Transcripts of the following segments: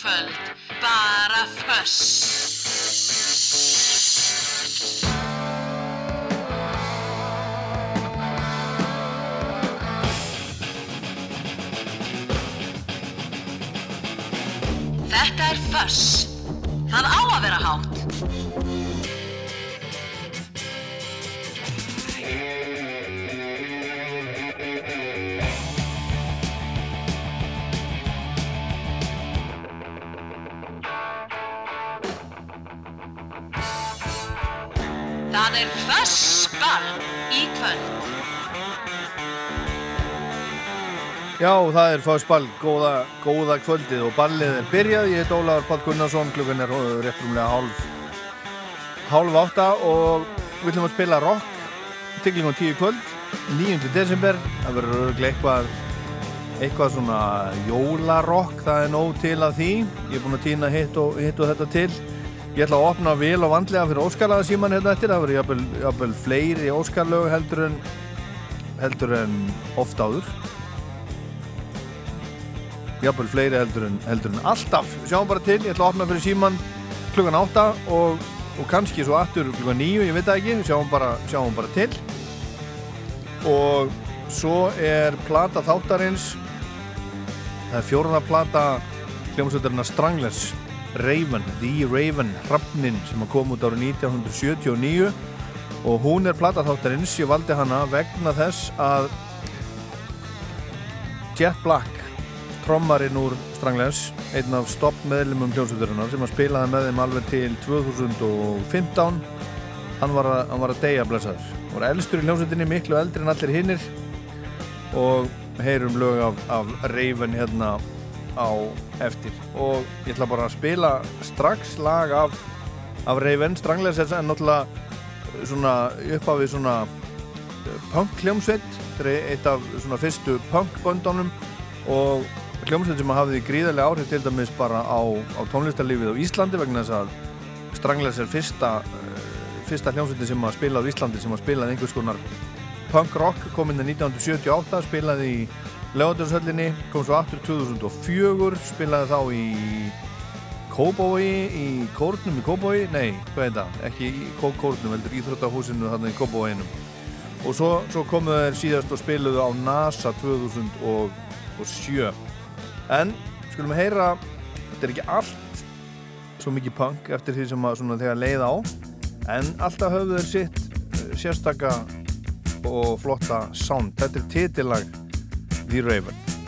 Kvöld, bara föss. Já, það er fáspall, góða, góða kvöldið og ballið er byrjað. Ég heit Ólaður Páll Gunnarsson, klukkan er rétt rúmlega hálf, hálf átta og við ætlum að spila rock til klukkan tíu kvöld, 9. desember. Það verður örgulega eitthvað, eitthvað svona jólarokk, það er nóg til að því. Ég er búinn að týna hitt og, hitt og þetta til. Ég ætla að opna vel og vandlega fyrir Óskarlaða síman hérna eftir. Það verður jafnvel, fleiri Óskarlög heldur en, heldur en oft áður jafnvel fleiri heldur en, heldur en alltaf. Sjáum bara til, ég ætla að opna fyrir síman klukkan 8 og, og kannski svo aftur klukkan 9, ég veit það ekki. Sjáum bara, sjáum bara til. Og svo er plata þáttarins. Það er fjórða plata hljómsveitarina Stranglers Raven, The Raven Hrafnin sem kom út árið 1979 og hún er plata þáttarins. Ég valdi hana vegna þess að Jet Black trommarinn úr Stranglers einn af stopp meðlumum hljómsveiturinnar sem að spilaði með þeim alveg til 2015 hann var að, hann var að deyja blessaður. Var elstur í hljómsveitinni, miklu eldri en allir hinnir og heyrum lög af, af Raven hérna á eftir. Og ég ætla bara að spila strax lag af, af Raven. Stranglers er náttúrulega svona uppafið svona punk hljómsveit. Þetta er eitt af svona fyrstu punk böndunum. Og hljómsveit sem hafði gríðarlega áhrif til dæmis bara á, á tónlistarlífið á Íslandi vegna þess að Stranglers er fyrsta uh, fyrsta hljómsveitin sem að spila á Íslandi sem að spilaði einhvers konar punk rock kom inn í 1978 spilaði í Leóðurshöllinni kom svo aftur 2004 spilaði þá í Kóbói í Kórnum í Kóbói nei, hvað er það? ekki í Kórnum, heldur Íþróttahúsinu þannig í Kóbóinum og svo, svo komu þeir síðast og spiluðu á NASA 2007 en skulum heyra þetta er ekki allt svo mikið punk eftir því sem að þegar leið á en alltaf höfðu þeir sitt eh, sérstaka og flotta sound. Þetta er titillag The Raven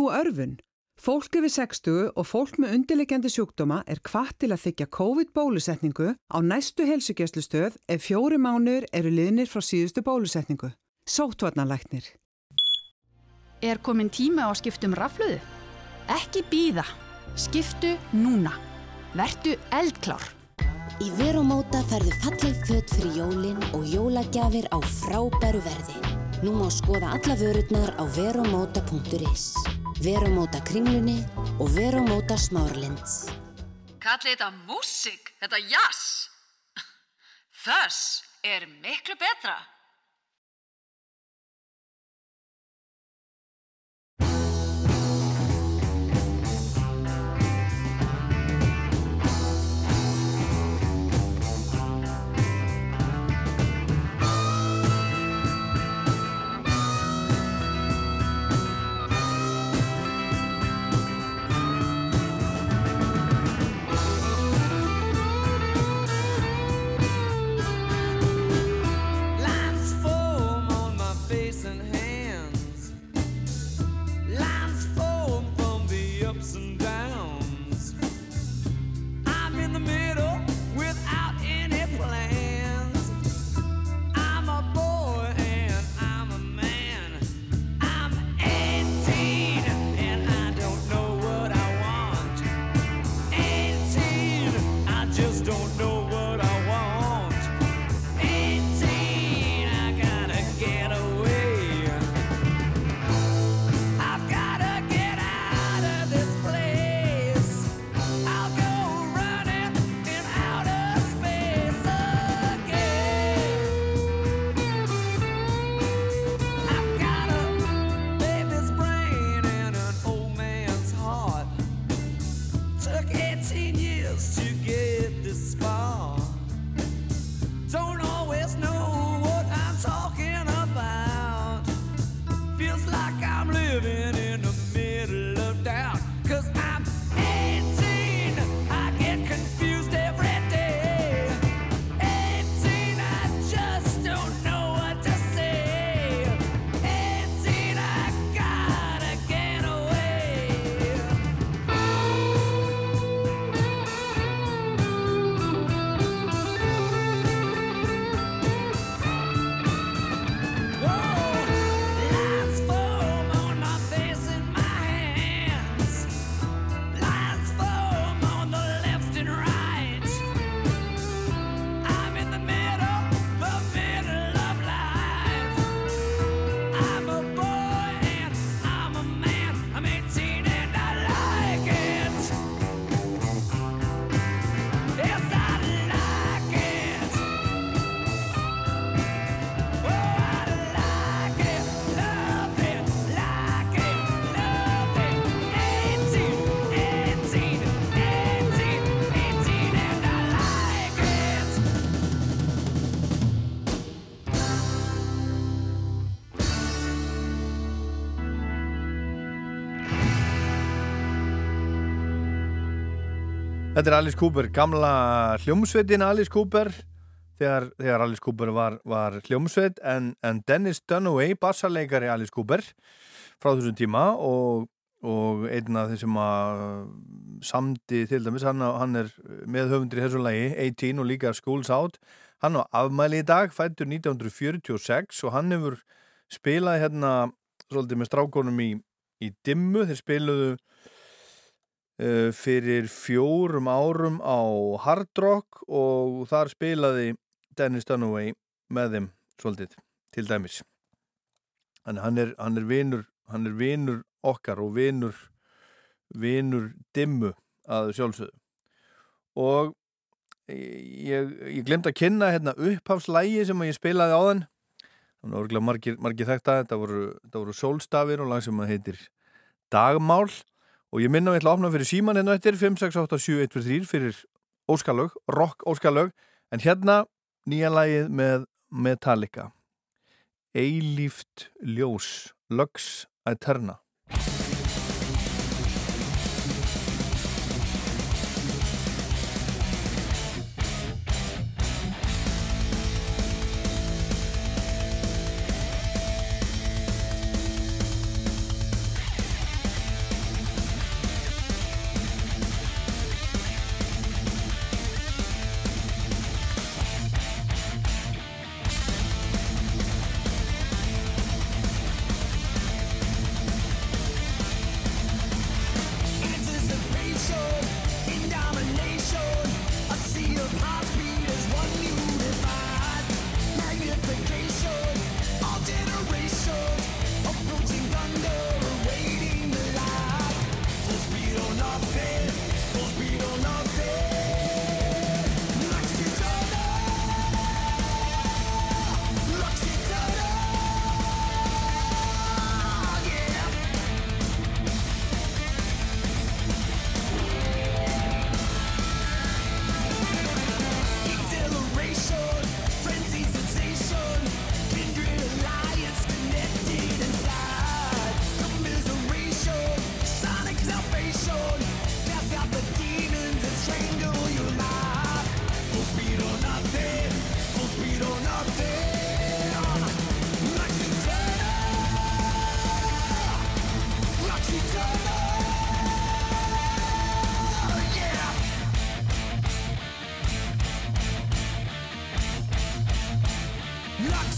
þú örfun? Fólk yfir 60 og fólk með undirleikjandi sjúkdóma er hvart til að þykja COVID-bólusetningu á næstu helsugjastlustöð ef fjóri mánur eru liðnir frá síðustu bólusetningu. Sóttvarnalæknir. Er komin tíma á skiptum rafluðu? Ekki býða. Skiptu núna. Vertu eldklár. Í Veromóta færðu falleg fött fyrir jólin og jólagjafir á frábæru verði. Nú má skoða alla vörurnar á veromóta.is. Veromóta kringlunni og Veromóta smárlinds. Kallið þetta músík, þetta jazz. Þess er miklu betra. Þetta er Alice Cooper, gamla hljómsveitin Alice Cooper þegar, þegar Alice Cooper var, var hljómsveit en, en Dennis Dunaway, bassarleikari Alice Cooper frá þessum tíma og, og einn af þeim sem að samdi til dæmis, hann, hann er með höfundur í þessu lagi, 18 og líka Schools Out, hann á afmæli í dag fættur 1946 og hann hefur spilað hérna svolítið með strákonum í, í dimmu, þeir spiluðu fyrir fjórum árum á Hard Rock og þar spilaði Dennis Dunaway með þeim svolítið til dæmis. Þannig hann er, hann er vinur hann er vinur okkar og vinur vinur dimmu að sjálfsögðu. Og ég, ég glemt að kynna hérna upphafslægi sem ég spilaði á þann þannig að orðlega margir, margir þetta þetta voru, voru sólstafir og lag sem að heitir Dagmál og ég minna að ég ætla að opna fyrir síman hérna eftir 5687143 fyrir óskalög, rock óskalög en hérna nýja lagið með Metallica. Eilíft ljós Lux Eterna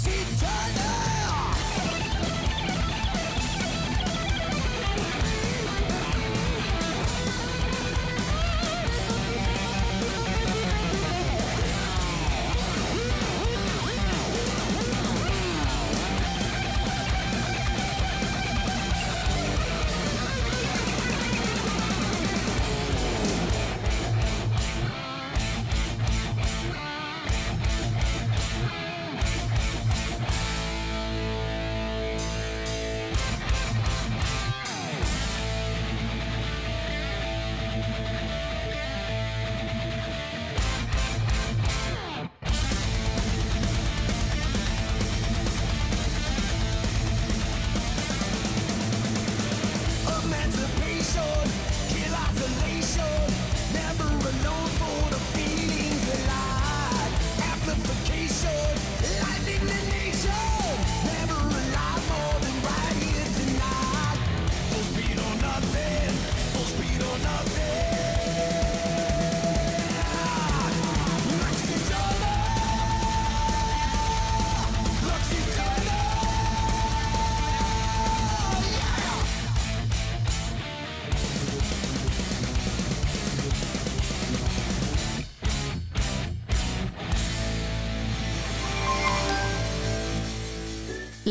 eternal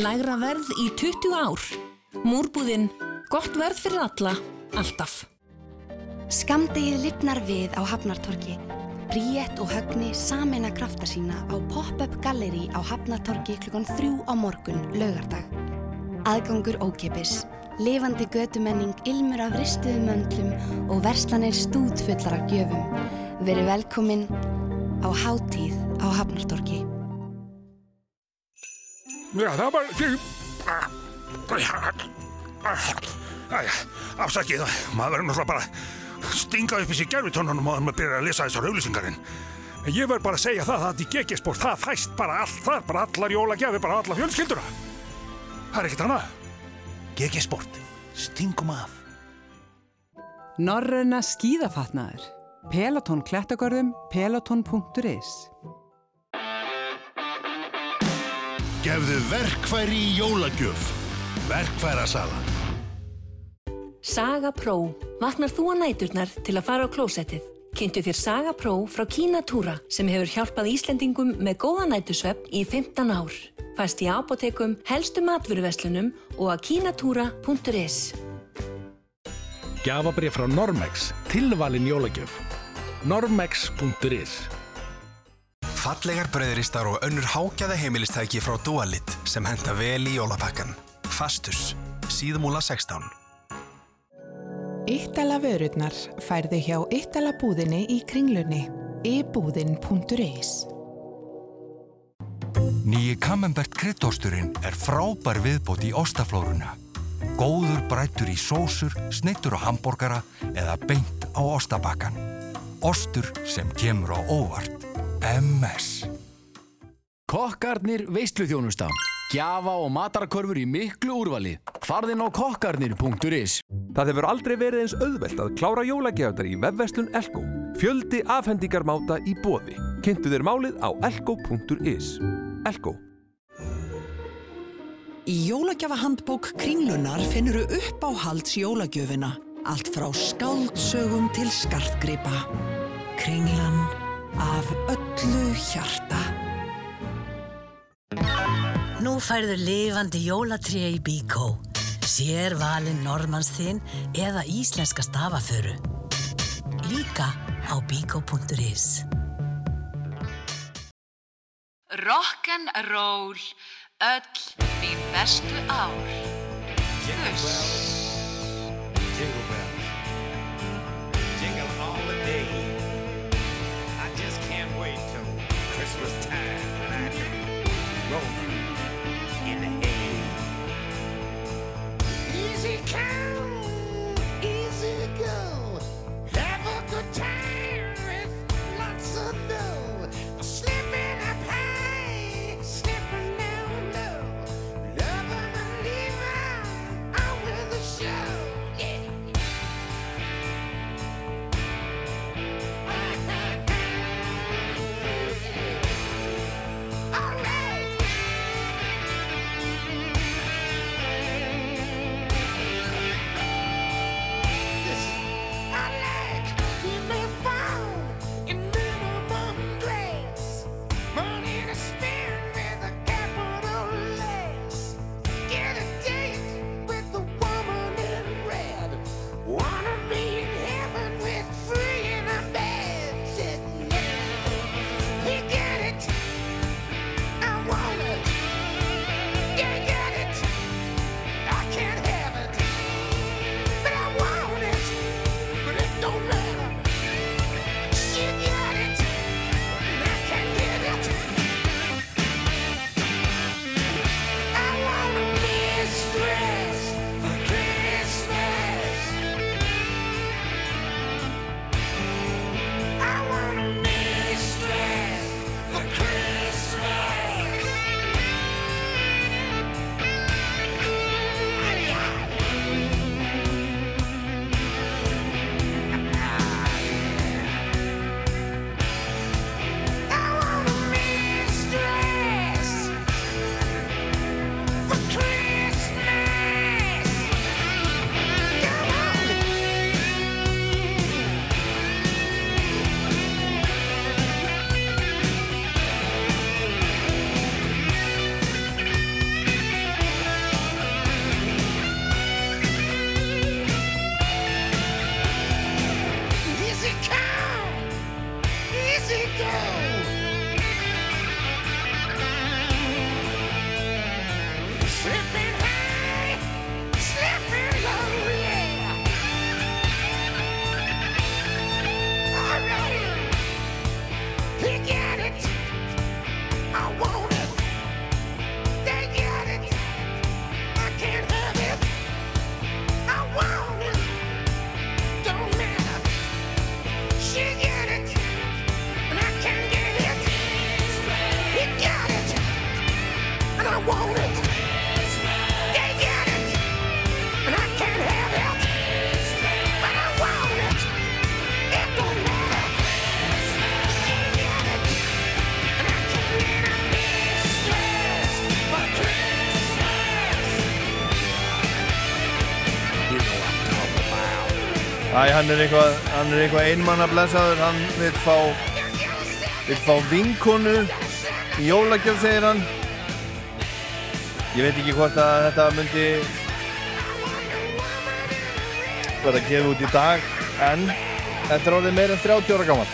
Lægra verð í 20 ár. Múrbúðinn. Gott verð fyrir alla. Alltaf. Skamdegið lifnar við á Hafnartorki. Bríett og Högni samena krafta sína á Pop-Up Gallery á Hafnartorki klukkan þrjú á morgun, laugardag. Aðgangur ókipis, lifandi götumenning, ilmur af ristuðum möndlum og verslanir stúdfullar af gjöfum. Verið velkomin á Hátíð á Hafnartorki. Já, það var því... Æja, afsakið, maður verður náttúrulega bara að stinga upp í sig gerfitónunum og maður byrja að lesa þessar auðlýsingarinn. En ég verð bara að segja það að í GG-sport það fæst bara allt þar, bara allar jólagjafi, bara alla fjölskyldura. Það er ekkert annað. GG-sport, stingum af. Norræna skíðafatnaður. Peloton klettagörðum, peloton.is Gefðu verkfæri í jólagjöf. Verkfærasalan. Saga Pro. Vaknar þú að næturnar til að fara á klósettið? Kynntu þér Saga Pro frá Kínatúra sem hefur hjálpað Íslendingum með góða nætusvepp í 15 ár. Fæst í apotekum, helstu matvöruverslunum og að kínatúra.is. Gjafabrið frá Normex. Tilvalin jólagjöf. Normex.is Fallegar bröðristar og önnur hágæða heimilistæki frá Dualit sem henda vel í jólapakkan. Fastus. Síðmúla 16. Íttala vörurnar færðu hjá Íttala búðinni í kringlunni. ibúðin.is Nýji Camembert kryddosturinn er frábær viðbót í ostaflóruna. Góður brættur í sósur, snittur á hambúrgara eða beint á ostabakkan. Ostur sem kemur á óvart. MS. Kokkarnir veisluþjónusta. Gjafa og matarkörfur í miklu úrvali. Farðin á kokkarnir.is Það hefur aldrei verið eins auðvelt að klára jólagjafnar í vefverslun Elko. Fjöldi afhendingarmáta í bóði. Kynntu þér málið á elko.is. Elko. Í jólagjafahandbók Kringlunar finnuru upp á halds jólagjöfina. Allt frá skáldsögum til skartgripa. Kringlan af öllu hjarta. Nú færðu lifandi jólatré í Bíkó. Sér valinn Normans þinn eða íslenska stafaföru. Líka á bíkó.is Rock'n'roll, öll þín bestu ár. Fuss. Hann er eitthvað, hann er eitthvað einmanna blessaður, hann vil fá, vil fá vinkonu í jólagjöf, segir hann. Ég veit ekki hvort að þetta myndi verða að gefa út í dag, en þetta er orðið meira en 30 ára gammal.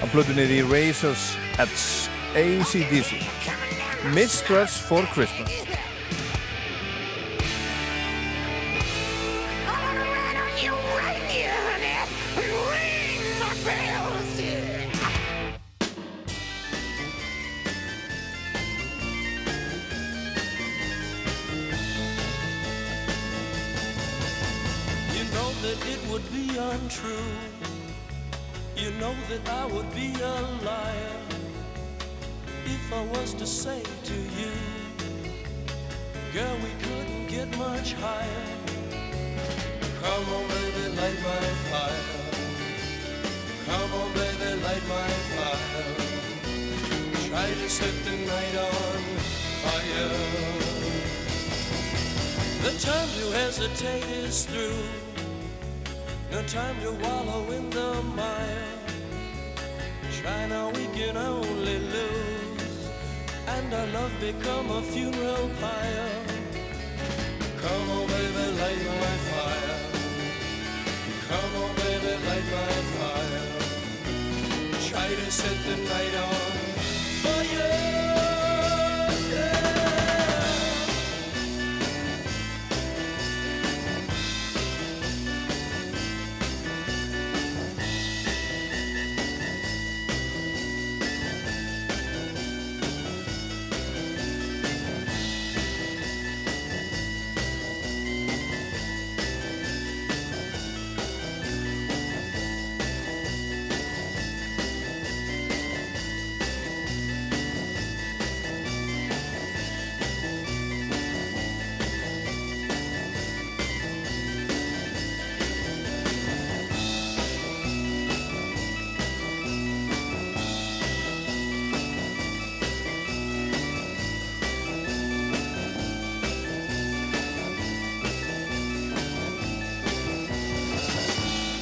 Hann plötu niður í Razor's Edge, ACDC, Mistress for Christmas.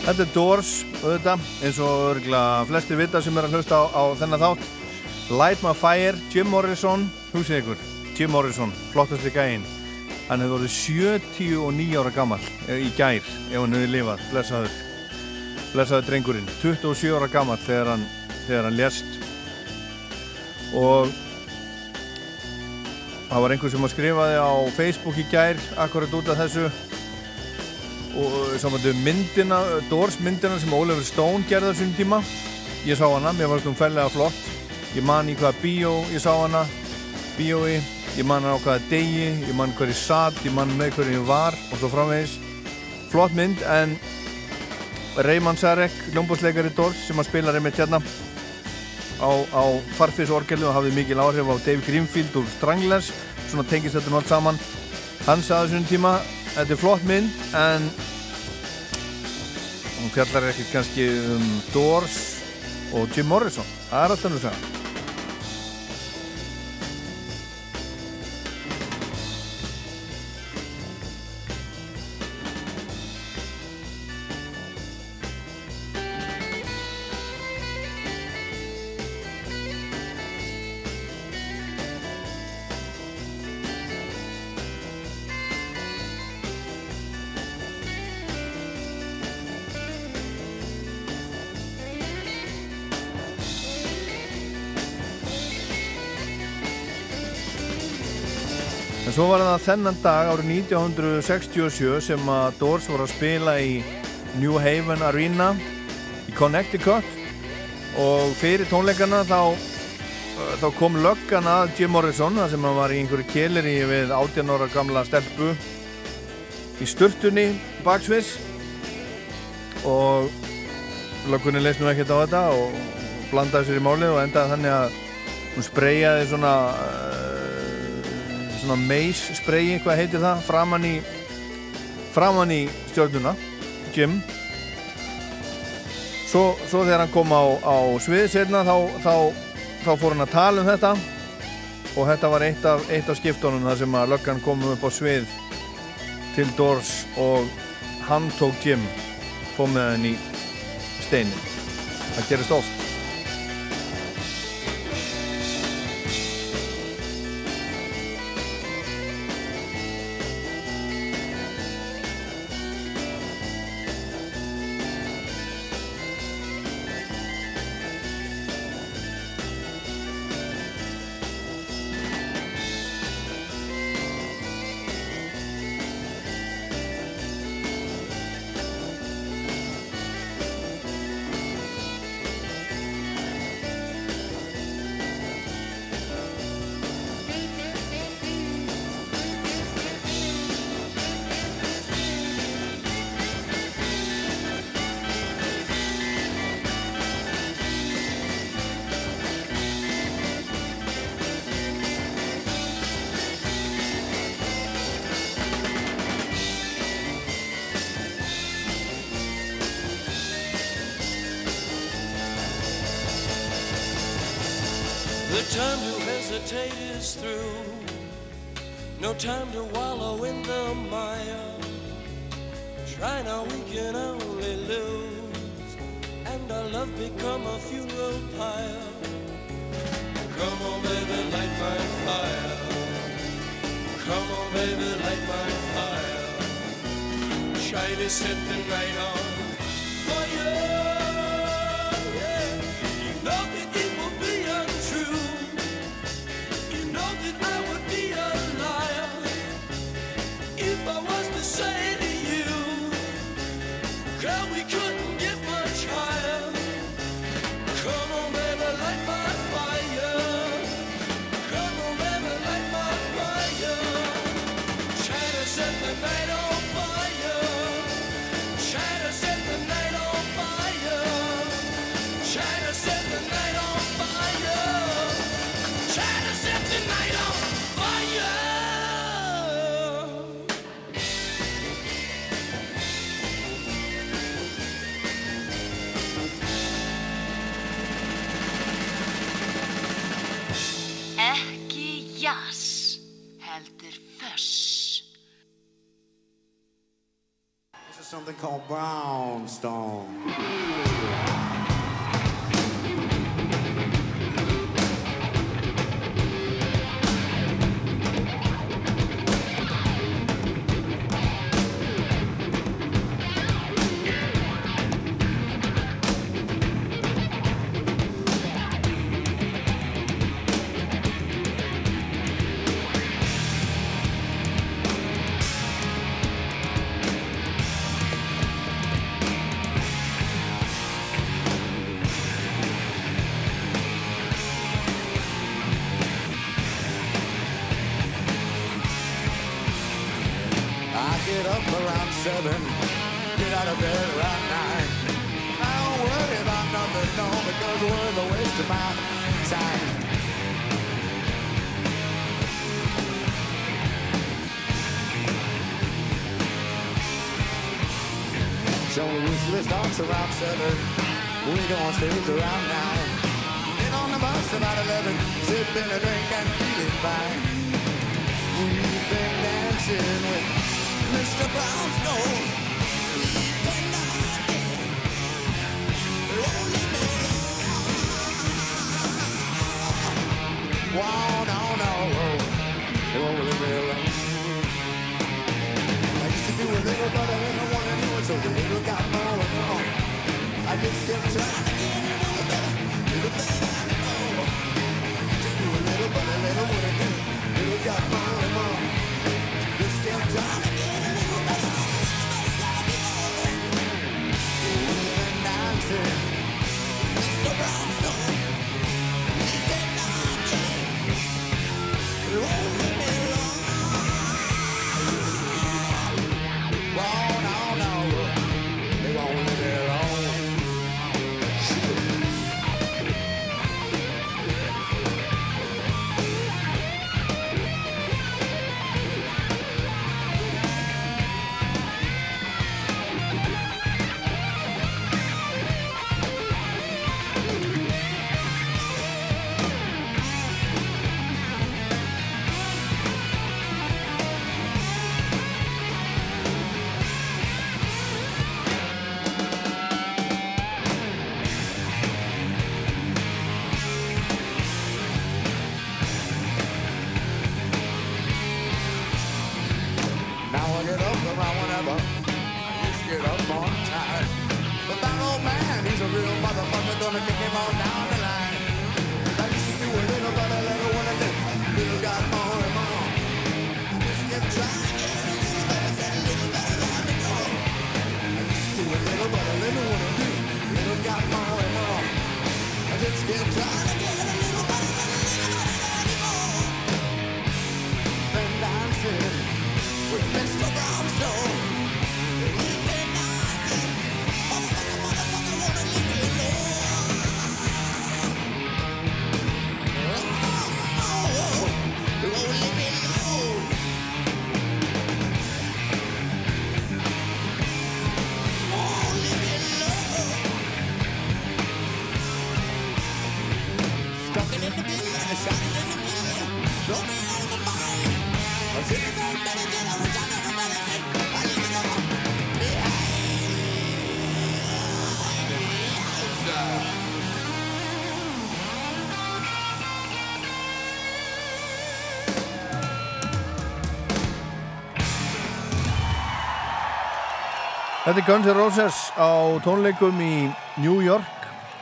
Þetta er Doors, auðvitað, eins og örgla flestir vita sem er að hlusta á, á þennan þátt. Light My Fire, Jim Morrison, húsið ykkur, Jim Morrison, flottasti gæinn. Hann hefði orðið 79 ára gammal í gær, ef hann hefði lifað, blessaður, blessaður drengurinn. 27 ára gammal þegar hann, þegar hann lést. Og það var einhver sem að skrifaði á Facebook í gær, akkurat út af þessu, og samanlega myndina, Doors myndina sem Oliver Stone gerði þessum tíma. Ég sá hana, mér fannst hún fellega flott. Ég man í hvaða bíó ég sá hana bíói, ég man hana á hvaða degi ég man hverju satt, ég man með hverju ég var og svo framvegis. Flott mynd en Reyman Sarek, hljómbúsleikari Doors sem að spila reymitt hérna á, á farfisorgelu og hafði mikil áhrif á Dave Greenfield úr Stranglers. Svona tengist þetta nátt saman. Hann sagði þessum tíma þetta er flott mynd en hún fjallar ekki kannski um Doors og Jim Morrison. Það er alltaf nú sagða svo var það þennan dag árið 1967 sem að Doors voru að spila í New Haven Arena í Connecticut. Og fyrir tónleikana þá, uh, þá kom löggan að Jim Morrison þar sem hann var í einhverju keleri við 18 ára gamla stelpu í sturtunni baksviss og löggunni leist nú ekkert á þetta og blandaði sér í málið og endaði þannig að hún spreyjaði svona uh, svona mace sprayi, hvað heitir það framann í framann í stjórnuna Jim. Svo, svo þegar hann kom á, á svið sérna þá, þá, þá fór hann að tala um þetta. Og þetta var eitt af, eitt af skiptunum þar sem að löggan kom upp á svið til Doors og hann tók Jim fóð með hann í steinin það gerist oft girl, we couldn't called brownstone. Þetta er Guns N' Roses á tónleikum í New York.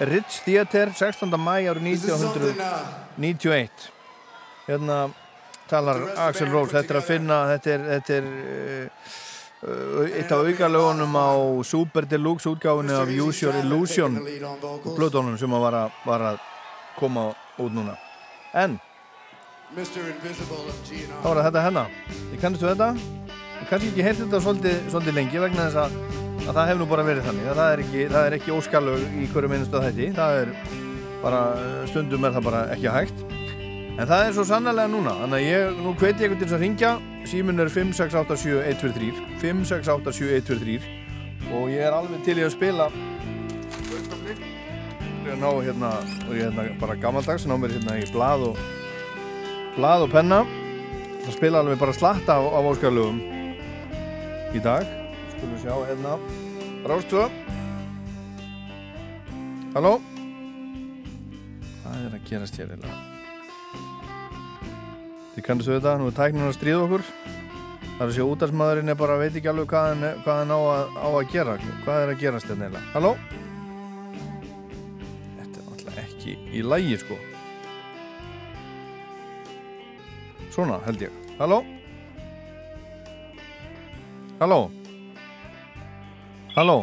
Ritz Theater 16. mæ árið 1991 Hérna talar Axel Rose. þetta er að finna þetta er, þetta er uh, uh, eitt af aukalögunum á Super Deluxe útgáfunni af Use Your Illusion blöðdónum sem var að, var að koma út núna. En þá var þetta hérna. Ég kannistu þetta? Ég kannski ekki heyrt þetta svolítið, svolítið lengi vegna þess að, að það hefur nú bara verið þannig að það er ekki, það er ekki óskalög í hverju minnstu þetta það er bara stundum er það bara ekki hægt. En það er svo sannlega núna þannig að ég, nú hveti ég til þess að ringja símin er 5687123 5687123 og ég er alveg til í að spila. Ég að ná hérna og ég hérna bara gammaldags ná mér hérna í blað og blað og penna. Það spila alveg bara slatta á, á óskalögum í dag skulum sjá hérna. Rástvö Halló? Hvað er að gerast hér eiginlega? Þið kannastu þetta, nú er tæknin að stríða okkur. Það er að sé útarsmaðurinn er bara veit ekki alveg hvað hann, hvað hann á, að, á að gera. Hvað er að gerast hérna eiginlega? Halló? Þetta er alltaf ekki í lægi sko. Svona held ég. Halló? Halló Halló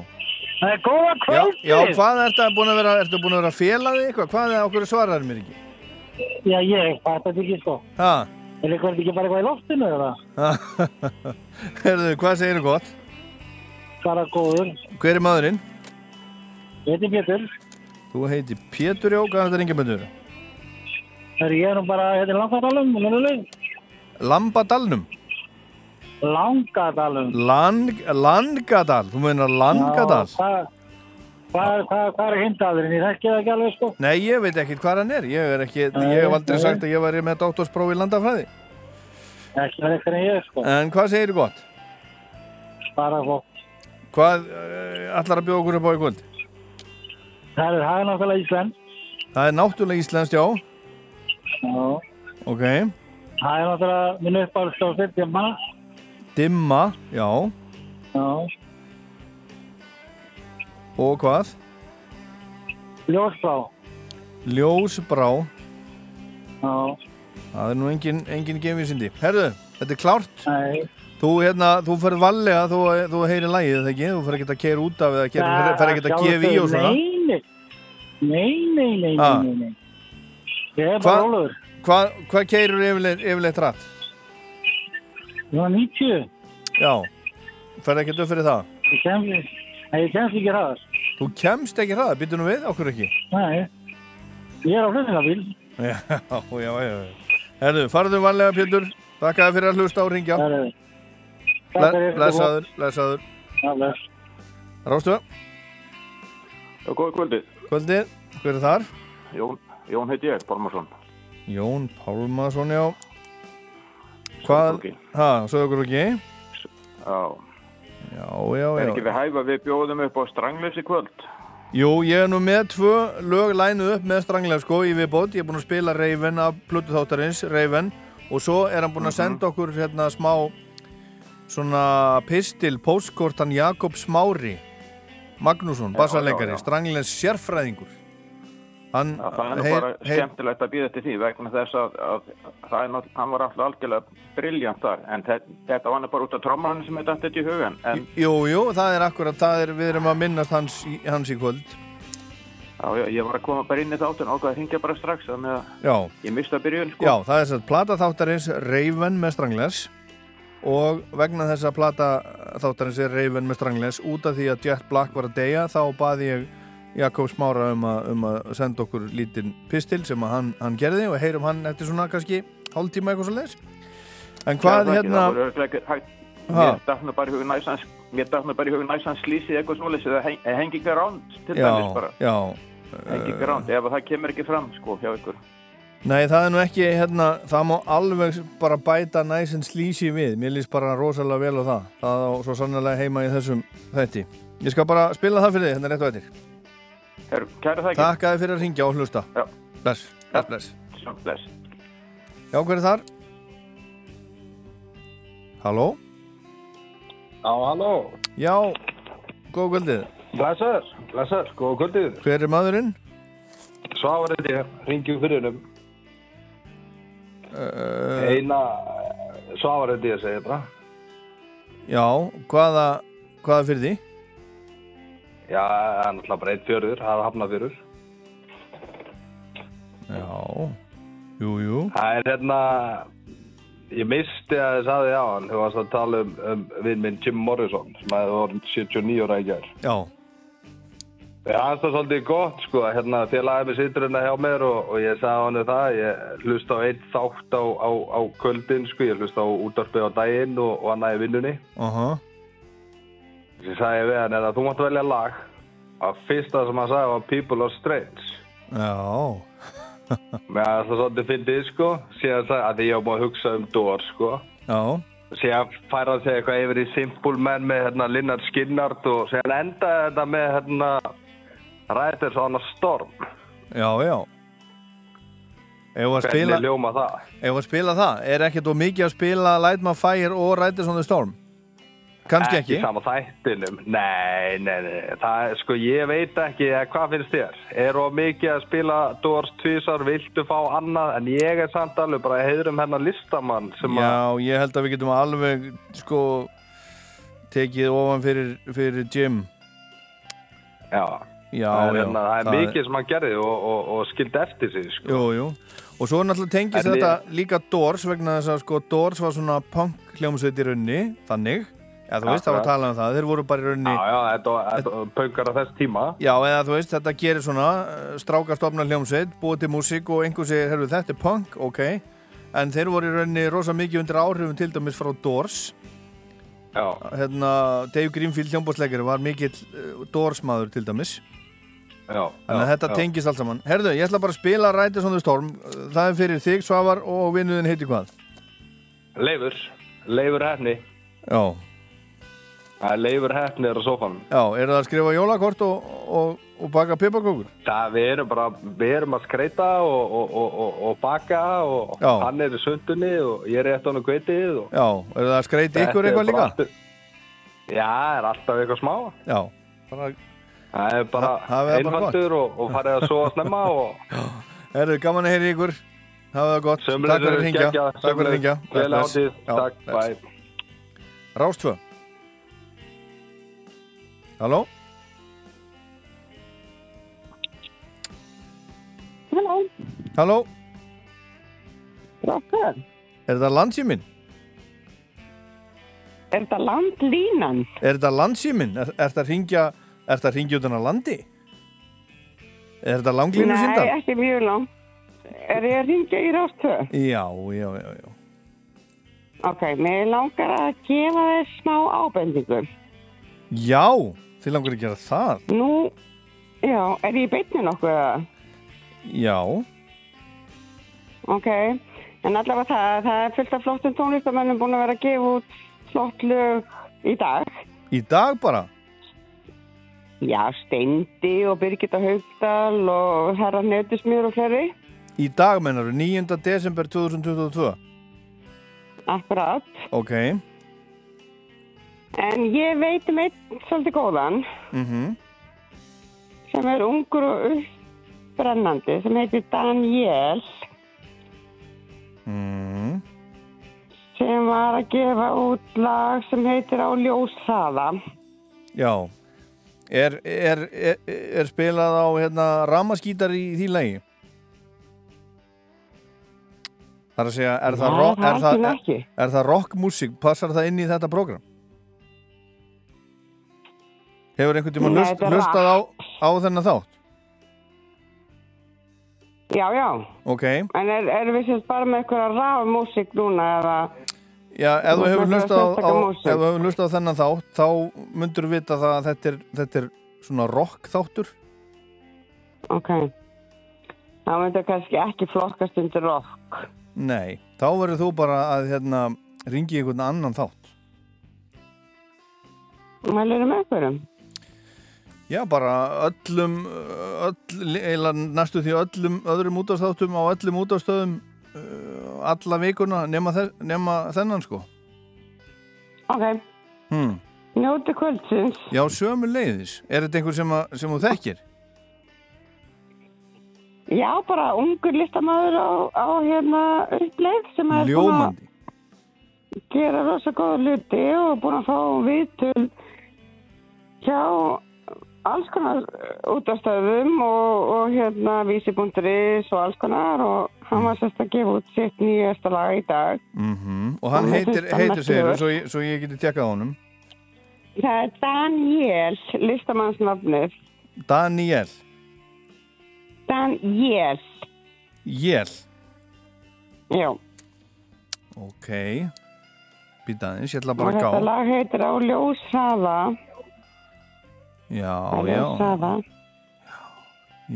Það er góða Já, kvöldið. já hvað ertu búin að vera, ertu búin að vera þig eitthvað? Hvað er okkur svaraður mér ekki? Já, ég fatt þetta ekki sko. Ha? Er eitthvað ekki bara eitthvað í loftinu eða? Herðu, hvað segir þú gott? Bara góður. Hver er maðurinn? Ég heiti Pétur. Þú heiti Pétur, já, hvað er þetta ringaböndur? Það er ég nú bara, þetta er Langadalum, minnuleg. Lambadalnum? Langadalum. Lang, Langadal, þú meinar Langadal? Já, hvað, er hindadurinn? Ég þekki það ekki alveg sko. Nei, ég veit ekkert hvað hann er. Ég, er ekki, hef aldrei nei. sagt að ég væri með doktorspróf í landafræði. Ekki það eitthvað en ég sko. En hvað segir þú gott? Bara gott. Hvað allar að bjóða okkur upp á í kvöld? Það er hæg náttúrulega Ísland. Það er náttúrulega íslenskt, já. Já. Ok. Það er náttúrulega minn uppáhaldstofsveit, Dimma. Já. Já. Og hvað? Ljósbrá. Ljósbrá. Já. Það er nú engin, engin gefinsindi. Herðu, þetta er klárt. Nei. Þú, hérna, þú ferð vallega, þú, þú heyrir lægið, það ekki? Þú fer ekki að keira út af eða fer ekki að gefa í og svona. Nei, nei. Nei, nei, nei, Ah. nei, nei. Ég er bara Hvað rólegur. hva, yfirleitt, yfirleitt rætt? Ég var 90. Já. Ferð ekki upp fyrir það? Ég kemst, ég kemst ekki hraðar. Þú kemst ekki hraða, býttu nú við, okkur ekki? Nei. Ég er á flutningabíl. Já, já, já, já. Herðu, farðu vallega, Pétur. Þakka þér fyrir að hlusta og ringja. Takk fyrir. Blessaður, blessaður. Já, bless. Rástu? Já, góði kvöldið. Kvöldið, hver er þar? Jón, Jón heiti ég, Bormarsson. Jón Pálmason, já. Hvað? Sögur okkur ekki? Já. Já, já, Er já. ekki við hæfa við bjóðum upp á stranglefsi kvöld? Jú, ég er nú með tvö lög lænuð upp með stranglega sko í viðbót. Ég er búinn að spila Raven af Plutu þáttarins, Raven. Og svo er hann búinn að senda okkur hérna smá svona pistil, postkortan Jakob Smári Magnússon, bassarleikari, stranglega sérfræðingur. Hann, það er nú bara skemmtilegt að býða til því vegna þess að, að er náttúrulega, hann var alltaf algjörlega briljant þar en þe- þetta var nú bara út af trommarinn sem þetta þetta í hugan en Jú, jú, það er akkurat, það er, við erum að minnast hans hans í kvöld. já, já, ég var að koma bara inn í þáttun og það hringja bara strax þannig að Já. ég mista byrjun sko. Já, það er þess að plata þáttarins Raven með Stranglers og vegna þess að plata þáttarins er Raven með Stranglers út af því að Jet Black var að deyja þá baði ég Jakob Smára um að, um að senda okkur lítinn pistil sem hann, hann gerði og heyrum hann eftir svona kannski hálftíma eitthvað svo leis En hvað Já, ekki, hérna ekki? Mér nú bara í hugum næsans Mér nú bara í hugum næsans slísið eitthvað svoleiðis eða heng- hengingar ránd til dæmis bara já hengingar ránd, ef það kemur ekki fram sko hjá ykkur Nei, það er nú ekki, hérna, það má alveg bara bæta næsinn slísi við. Mér líst bara rosalega vel á það. Það á svo sannlega heima í þessum þetti. Ég skal bara spila það fyrir þig, hérna rétt og eftir. Herru, kæra það ekki Takk að þið fyrir að ringja og hlusta. Já. Bless, bless, bless. Bless Já, hver er þar? Halló? Já, halló. Já, góð kvöldið. Blessaður, blessaður, góða kvöldið. Hver er maðurinn? Svavar þetta ég, ringjum fyrir hennum. Uh, Eina, Svavar þetta ég segi bara. Já, hvaða, hvaða fyrir því? Já, það er náttúrulega bara einn fjörður, það er hafnafjörður. Já, jú, jú. Það er hérna, ég misti að þið saði á hann, þú varst að tala um, um vinn minn Jim Morrison, sem hefði voruð 79 ára í gær. Já. Það er það svolítið gott sko, hérna félagið með hérna hjá mér og, og ég sagði hann það, ég hlusta á einn þátt á, á, á kvöldin sko, ég hlusta á útdarpið á daginn og, og annað í vinnunni. Aha. Ég sagði við hann er að þú mátt velja lag að fyrsta sem hann sagði var People Are Strange. Já. Mér að það svolítið fyndið sko, síðan sagði að ég búin að hugsa um Dór sko. Já. Síðan færa hann sig eitthvað yfir í Simple Man með hérna Linnard Skinnard og síðan endaði þetta með hérna Riders on a Storm. Já, já. Ef að spila, það? ef að spila það, er ekkert of mikið að spila Light My Fire og Riders on the Storm? Kannski ekki. Ekki sama þættinum, nei, nei, nei, það sko, ég veit ekki, hvað finnst þér? Er of mikið að spila Doors tvísar, viltu fá annað, en ég er samt alveg bara heiðrum hennar listamann sem að, Já, ég held að við getum alveg, sko, tekið ofan fyrir, fyrir Jim. já, Já, það er, já. hérna, það er mikið sem hann gerði og, og, og skildi eftir sig, sko. Jú, jú. Og svo náttúrulega tengist En þetta ég- líka Doors vegna þess að sko Doors var svona punk hljómsveit í raunni, þannig. Já, þú veist, það var að tala um það. Þeir voru bara í raunni... Já, já, þetta, þetta pönkar á þess tíma. Já, eða þú veist, þetta gerir svona uh, strákastofna hljómsveit, búið til músík og einhver segir, herru, þetta er punk, ok en þeir voru í rauninni rosa mikið undir áhrifum til dæmis frá Doors Já. Hérna, Dave Greenfield hljómbótsleikari var mikill uh, Doors maður til dæmis Já, Þannig að þetta já. tengist allt saman Herðu, ég ætla bara að spila Riders on the Storm Það er fyrir þig, Svavar, og vinnuðin heiti hvað? Leifur, Leifur Hefni. Já, Það er Leifur Hefni er á sofanum. já, er það að skrifa jólakort og, og, og baka pipakókur? Það við erum bara, við erum að skreita og, og, og, og, og baka og Já. hann er í sundunni og ég er rétt honum kveitið og Já, er það að skreita ykkur eitthvað líka? bara allt- Já, er alltaf eitthvað smá. Já, bara Það er bara einfaldur og, og farið að sofa snemma og Herðu, gaman að heyri ykkur Hafið það gott, Sömuleiðis, takk fyrir að ringja Takk fyrir að ringja. Gleðilega hátíð. Takk, bye. Rástfö Halló Halló, Halló, Rokkar. er þetta landsýmin? Er þetta landlínan? Er þetta landsýmin? Er, er þetta að ringja Er þetta að ringja utan að landi? Er þetta langlínu Nei, sindar? ekki mjög lang. Er ég að ringja í rástöð? Já, já, já, já Ok, mér langar að gefa þér smá ábendingu. Já, þið langar að gera það Nú, já, er ég í beinni nokkuð? Já, Ok, en allavega það, það er fullt af flottum tónlistamennum búin að vera að gefa út flott lög í dag. í dag bara Já, Steindi og Birgitta Haugdal og Herra Netusmjör og fleiri. Í dag mennar 9. desember 2022 Akkurat. Ok En ég veit um einn svolítið góðan mm sem er ungur og uppbrennandi sem heitir Daniel mm. sem var að gefa út lag sem heitir Á ljóshaða. Já Er, er, er, er spilað á hérna, ramaskítar í því lagi? Það er að segja, er það, það rockmusík? Passar það inn í þetta prógram? Hefur einhvern tíma er hlustað á, á þennan þátt? Já, já. Ok, En er, erum við sérst bara með eitthvað ráð músík núna eða... já, ef þú hefur ætlar að hlustað á, sérstaka á, þennan þátt þá myndur þú vita það að þetta er, þetta er svona rock þáttur Ok. Það myndi kannski ekki flokkast undir rock. Nei, þá verður þú bara að hérna, ringi einhvern annan þátt Mælirðu með einhverjum? Já, bara öllum öll, eila næstu því öllum öðrum útastáttum á öllum útastöðum uh, alla vikuna nema, þe nema þennan sko Ok. hmm. Njóti kvöldsins. Já, sömu leiðis. Er þetta einhver sem, að, sem þú þekkir? Já, bara ungur listamæður á, á hérna uppleið sem er búin að Ljómandi. gera rosa góða hluti og búin að fá viðtöl hjá alls konar útastöðum og, og hérna vísi.is og alls konar og hann var sérst að gefa út sitt nýjasta lag í dag. Mm Og hann Hann heitir, heitir merkilegur. svo, svo ég geti tjekkað honum. Það er Daniel, listamannsnafnið. Daniel. Daniel. Jél. Já. Ok. Býta aðeins, ég ætla Og bara að þetta gá. lag heitir á ljóshafa. Já, já.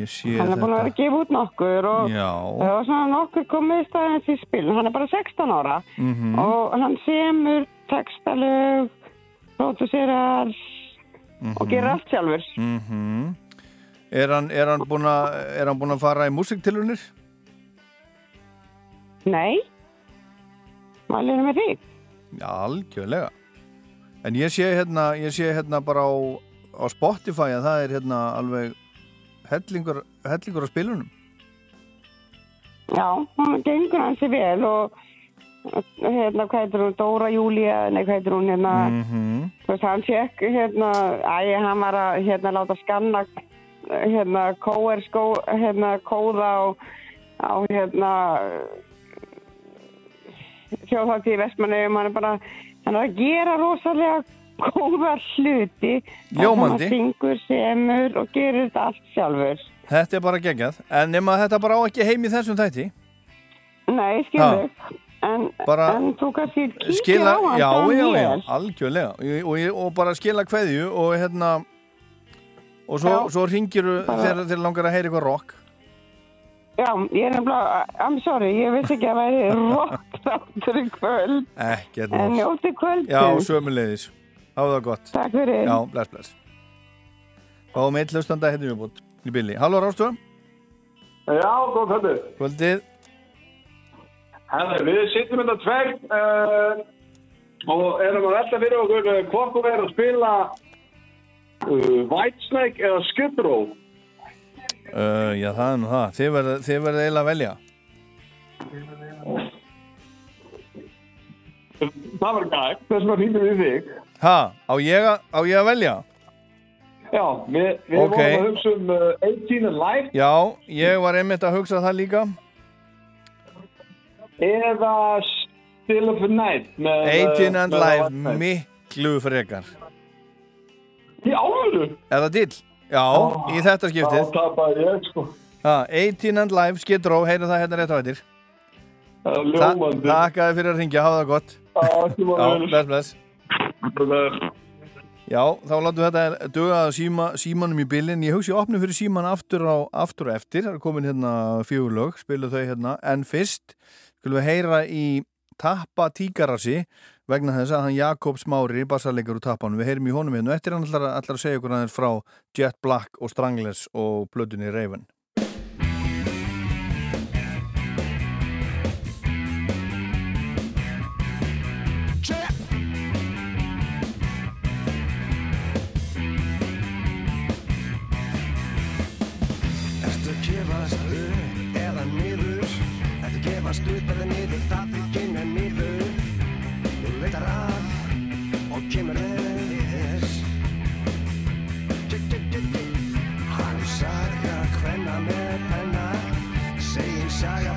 sé Hann er búin að vera að gefa út nokkur og Já. það var svona nokkur komið í staðins í spil. Hann er bara 16 ára Mhm. og hann semur textalög, pródúserar og gerir allt sjálfur. Mhm. Er hann, er hann búin að, er hann búin að fara í músiktilunir? Nei. Mælið með því. Já, algjörlega. En ég sé hérna, ég sé hérna bara á, á Spotify að það er hérna alveg hellingur, hellingur á spilunum. Já, hann gengur hansi vel og hérna, hvað heitir hún, Dóra Júlía, nei, hvað heitir hún, hérna, Mhm. þú veist, hann fekk, hérna, æ, hann var að, hérna, láta skanna, hérna, kóer skó, hérna, kóða á, á, hérna, þjóðhátti í Vestmanneum, hann er bara, hann er að gera rosalega góða hluti. Ljómandi. Syngur, semur og gerir þetta allt sjálfur. Þetta er bara geggjað. En nema þetta bara á ekki heim í þessum þætti. Nei, skilur. En, en þú kannski Skila, á hann, já, já, já, algjörlega. Og, og, og bara skila kveðju og hérna, og svo, svo ringir Bara- þegar þeir langar að heyra eitthvað rock. Já, ég er nefnilega, I'm sorry, ég vissi ekki að væri rock þáttur í kvöld. Ekkert En mál. njóti kvöldin. Já, sömuleiðis. Háðu það gott. Takk fyrir. Já, bless, bless. Fáum eitt hlustanda hérna viðbútt í billi. Halló, Rástu? Já, góð kvöldið. Kvöldið. Herra, við sittum þetta tvegg uh, og erum að velta fyrir okkur uh, hvort þú verður að spila uh, Whitesnake eða Row. Uh, já, það er nú það. Þið verður verður eiginlega að velja. Það var gæt, þess vegna hýndum við þig. Ha, á á ég að velja? Já, við, við Ok. vorum að hugsa um uh, 18 and Life Já, ég var einmitt að hugsa það líka. eða Still of a Night. Með, 18 and með Life, miklu frekar. Í áluru? Er það dill? Já, í þetta skiptið. Já, tapaði ég, sko. Ha, 18 and Life, Skidró, heyrðu það hérna rétt á eittir. ljómandi. Takk að þið fyrir að ringja, hafa það gott. Já, bless, bless. Já, þá látum við þetta duga að síma, símanum í bylinn. Ég hugsi opna fyrir síman aftur, á, aftur og eftir. Það er komin hérna fjögurlög, spilu þau hérna. En fyrst skulum við heyra í Tappa Tíkarasi vegna þess að hann Jakob Smári, bassarleikar úr Tappanum, við heyrim í honum hérna. og Eftir hann ætlar, að segja okkur aðeins frá Jet Black og Stranglers og plötunni Raven. Gefast upp eða niður? Það fyrir kynna niður. Þú leitar að og kemur eðis Hann saga hvenna með penna. Segin saga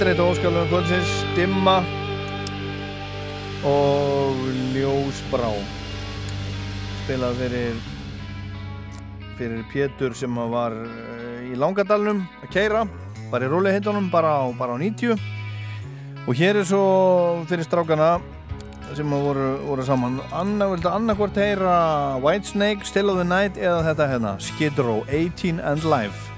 Þetta er eitt af óskalunum kvöldsins, Dimma og Ljósbrá. Spilað fyrir, fyrir Pétur sem var eh, í Langadalnum að keira, bara í rúliheitunum, bara bara á 90. Og hér er svo fyrir strákana sem voru, voru saman. Anna vildi annarkvort heyra Whitesnake, Still of the Night eða þetta hérna, Skid Row, 18 and Live.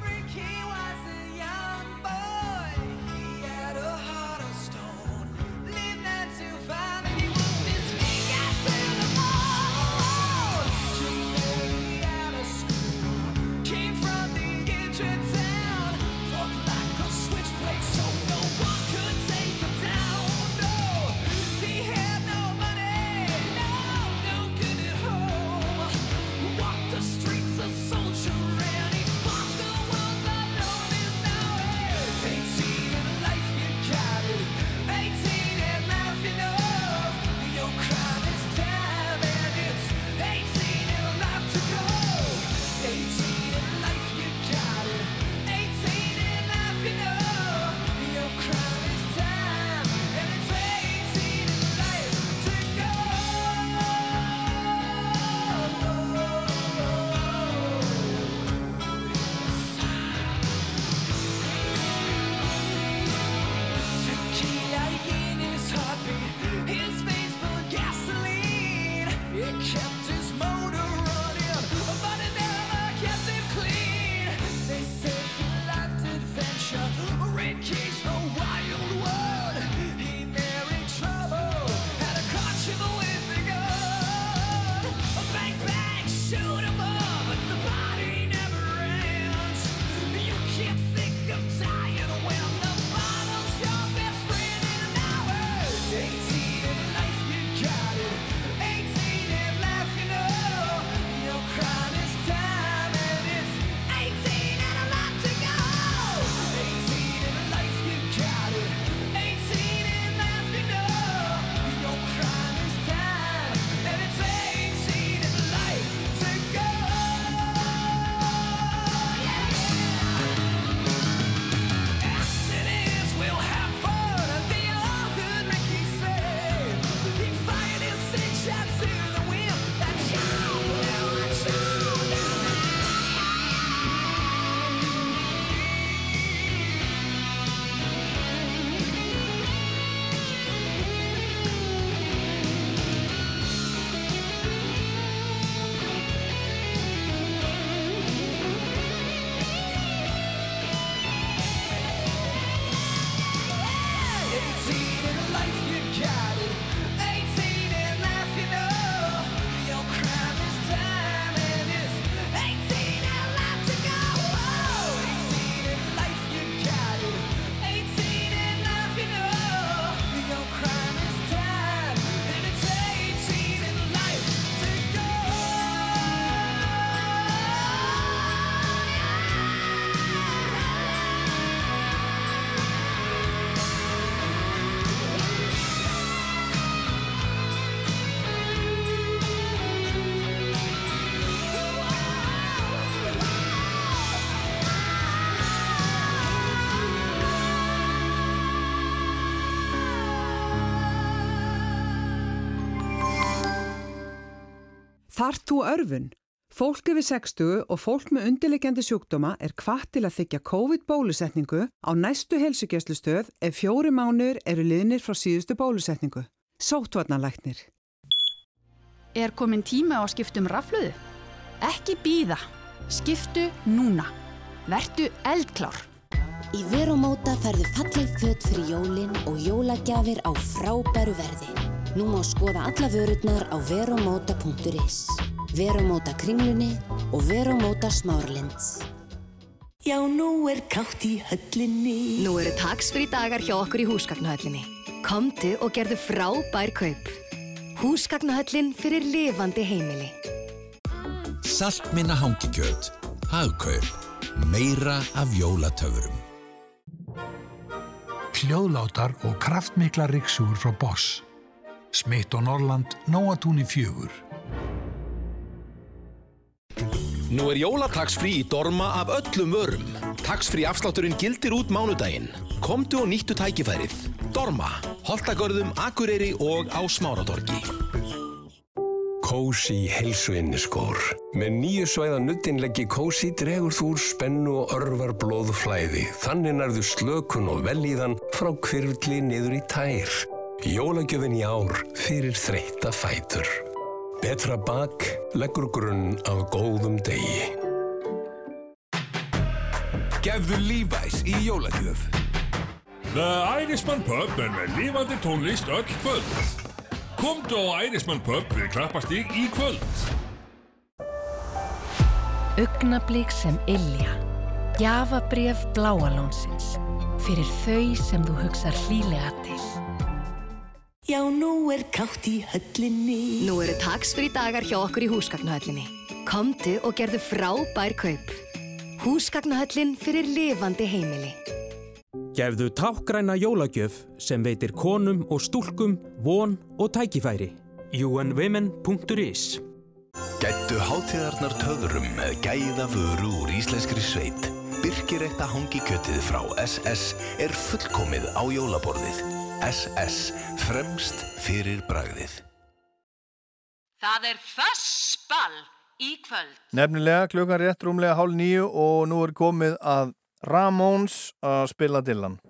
Þart þú örfun? Fólk yfir 60 og fólk með undirleikjandi sjúkdóma er hvart til að þykja COVID-bólusetningu á næstu heilsugjastlustöð ef fjóri mánur eru liðnir frá síðustu bólusetningu. Sóttvarnalæknir. Er komin tíma á að skipta um rafluðu? Ekki býða. Skiptu núna. Vertu eldklár. Í Veromóta færðu falleg fött fyrir jólin og jólagjafir á frábæru verði. Nú má skoða alla vörurnar á veromóta.is. Veromóta kringlunni og Veromóta smárlinds. Já, nú er kátt í höllinni. Nú eru taksfrí dagar hjá okkur í húsgagnahöllinni. Komdu og gerðu frábær kaup. Húsgagnahöllin fyrir lifandi heimili. Saltminna hangikjöt. Hagkaup. Meira af jólatöfurum. Hljóðlátar og kraftmikla riksugur frá Boss. Smitt og Norrland, Nóatúni fjögur. Nú er jólatax frí í Dorma af öllum vörum. Taxfree afslátturinn gildir út mánudaginn. Komdu og nýttu tækifærið. Dorma, Holtagörðum, Akureyri og á Smáratorgi. Kósi heilsuinniskór. Með nýju svæða nuttinleggi Kósi dregur þú úr spennu og örvar blóðflæði. Þannig nærðu slökun og velíðan frá kvirfli niður í tær. Jólagjöfin í ár fyrir þreytta fætur. Betra bak leggur grunn af góðum degi. Gefðu Levi's í jólagjöf. The Irishman Pub er með lifandi tónlist öll kvöld. Komdu á Irishman Pub við Klappastíg í kvöld. Augnablík sem Ilja. Gjafabref Bláalónsins. Fyrir þau sem þú hugsar hlýlega til. Já, nú er kátt í höllinni. Nú eru taksfrí dagar hjá okkur í húsgagnahöllinni. Komdu og gerðu frábær kaup. Húsgagnahöllin fyrir lifandi heimili. Gefðu tákgræna jólagjöf sem veitir konum og stúlkum von og tækifæri. unwomen.is Gættu hátíðarnar töðrum með gæða vöru úr íslenskri sveit. Birkirekta hangi kjötið frá SS er fullkomið á jólaborðið. SS, fremst fyrir bragðið. Það er fössball í kvöld. Nefnilega klukkan rétt rúmlega hálf nýju og nú er komið að Ramones að spila Dylan.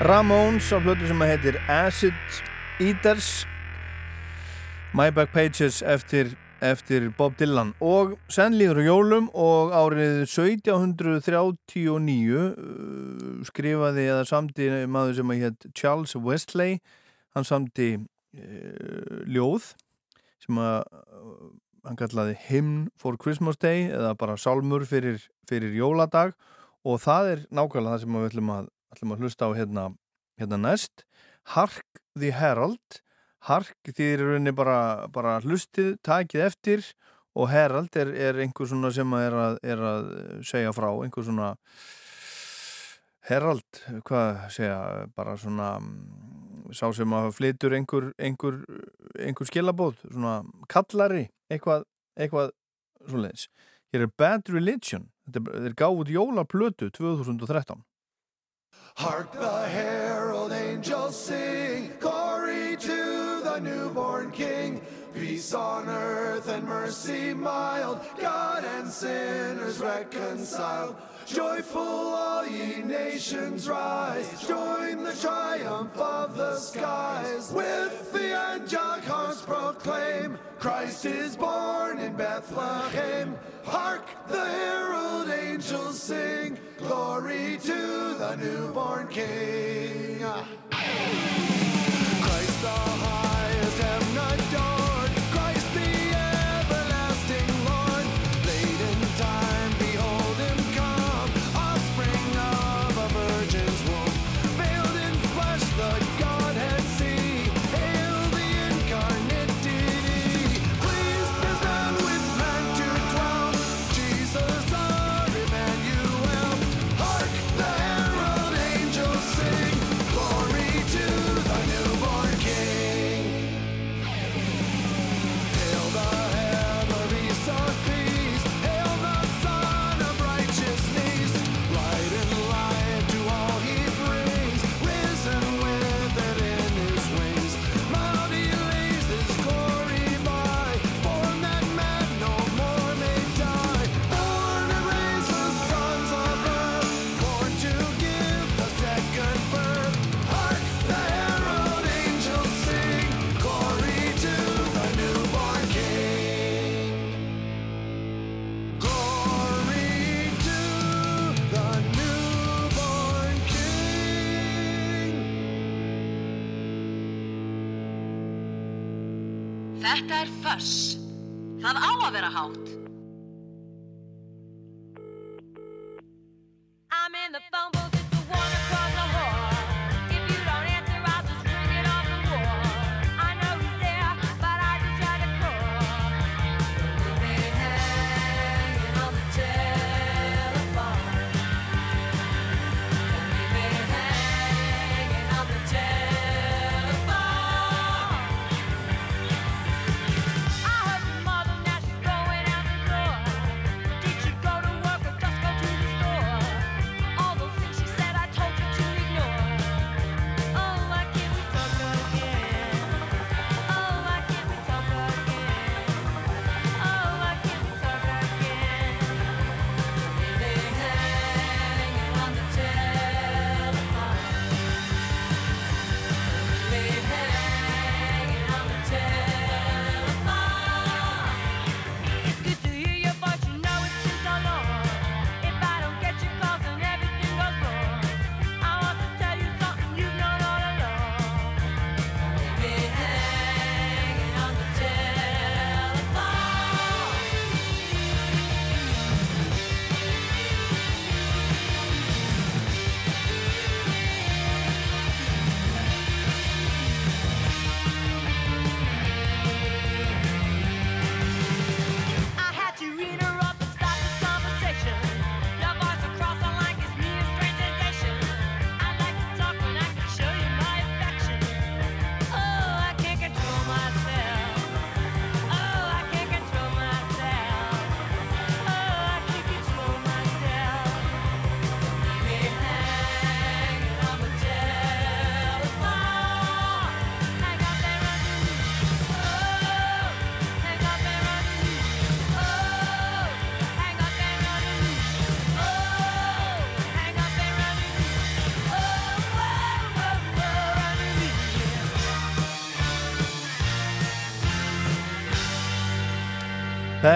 Ramones á plötu sem að heitir Acid Eaters. My Back Pages eftir, eftir Bob Dylan. Og senn líður á jólum og árið 1739 uh, skrifaði eða samti maður sem að hétt Charles Westley hann samti uh, ljóð sem að uh, hann kallaði Hymn for Christmas Day eða bara salmur fyrir, fyrir jóladag. Og það er nákvæmlega það sem við ætlum að ætlum að hlusta á hérna, hérna næst. Hark the Herald. Hark því er rauninni bara, bara hlustið, takið eftir og Herald er, er einhver svona sem er, að er að segja frá einhver svona Herald, hvað segja bara svona sá sem að flytur einhver, einhver, einhver skilabóð, svona kallari eitthvað, eitthvað svona leins. Hér er Bad Religion. Þetta er gáð jólaplötu 2013 Hark the herald angels sing, glory to the newborn King. Peace on earth and mercy mild, God and sinners reconciled. Joyful all ye nations rise, join the triumph of the skies. With the angelic hearts proclaim, Christ is born in Bethlehem. Hark, the herald angels sing, glory to the newborn King. Christ the highest, föss. Það á að vera hátt.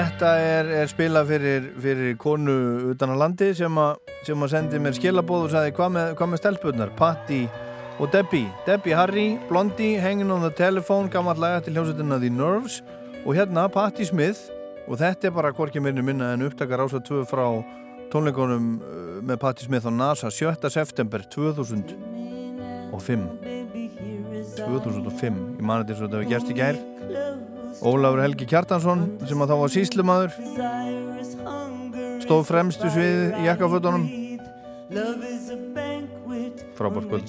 Þetta er, er spila fyrir, fyrir konu utan á landi sem að sendi mér skilabóð og sagði hvað með, hva með stelpunar, Patti og Debbie? Debbie Harry, Blondie, Hangin' on the Telephone gammal laga til hljómsveitinna The Nerves. Og hérna Patti Smith. Og þetta er bara hvorki minni minna en upptakar ásað tvö frá tónleikonum eh, með Patti Smith á NASA 7. september 2005 2005 ég mani þetta svo að þetta hefur gerst í gær. Ólafur Helgi Kjartansson sem að þá var síslumadur stóð fremstu svið í jakkafötunum. Frábórkvöld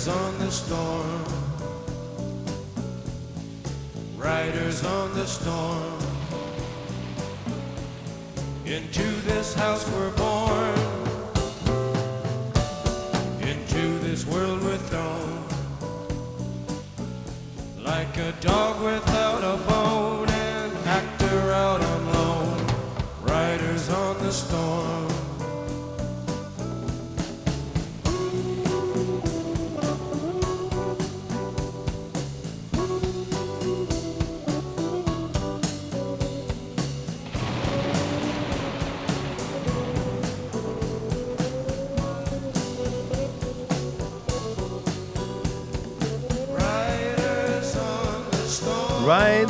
Riders on the storm. Riders on the storm. Into this house we're born. Into this world we're thrown. Like a dog without a bone,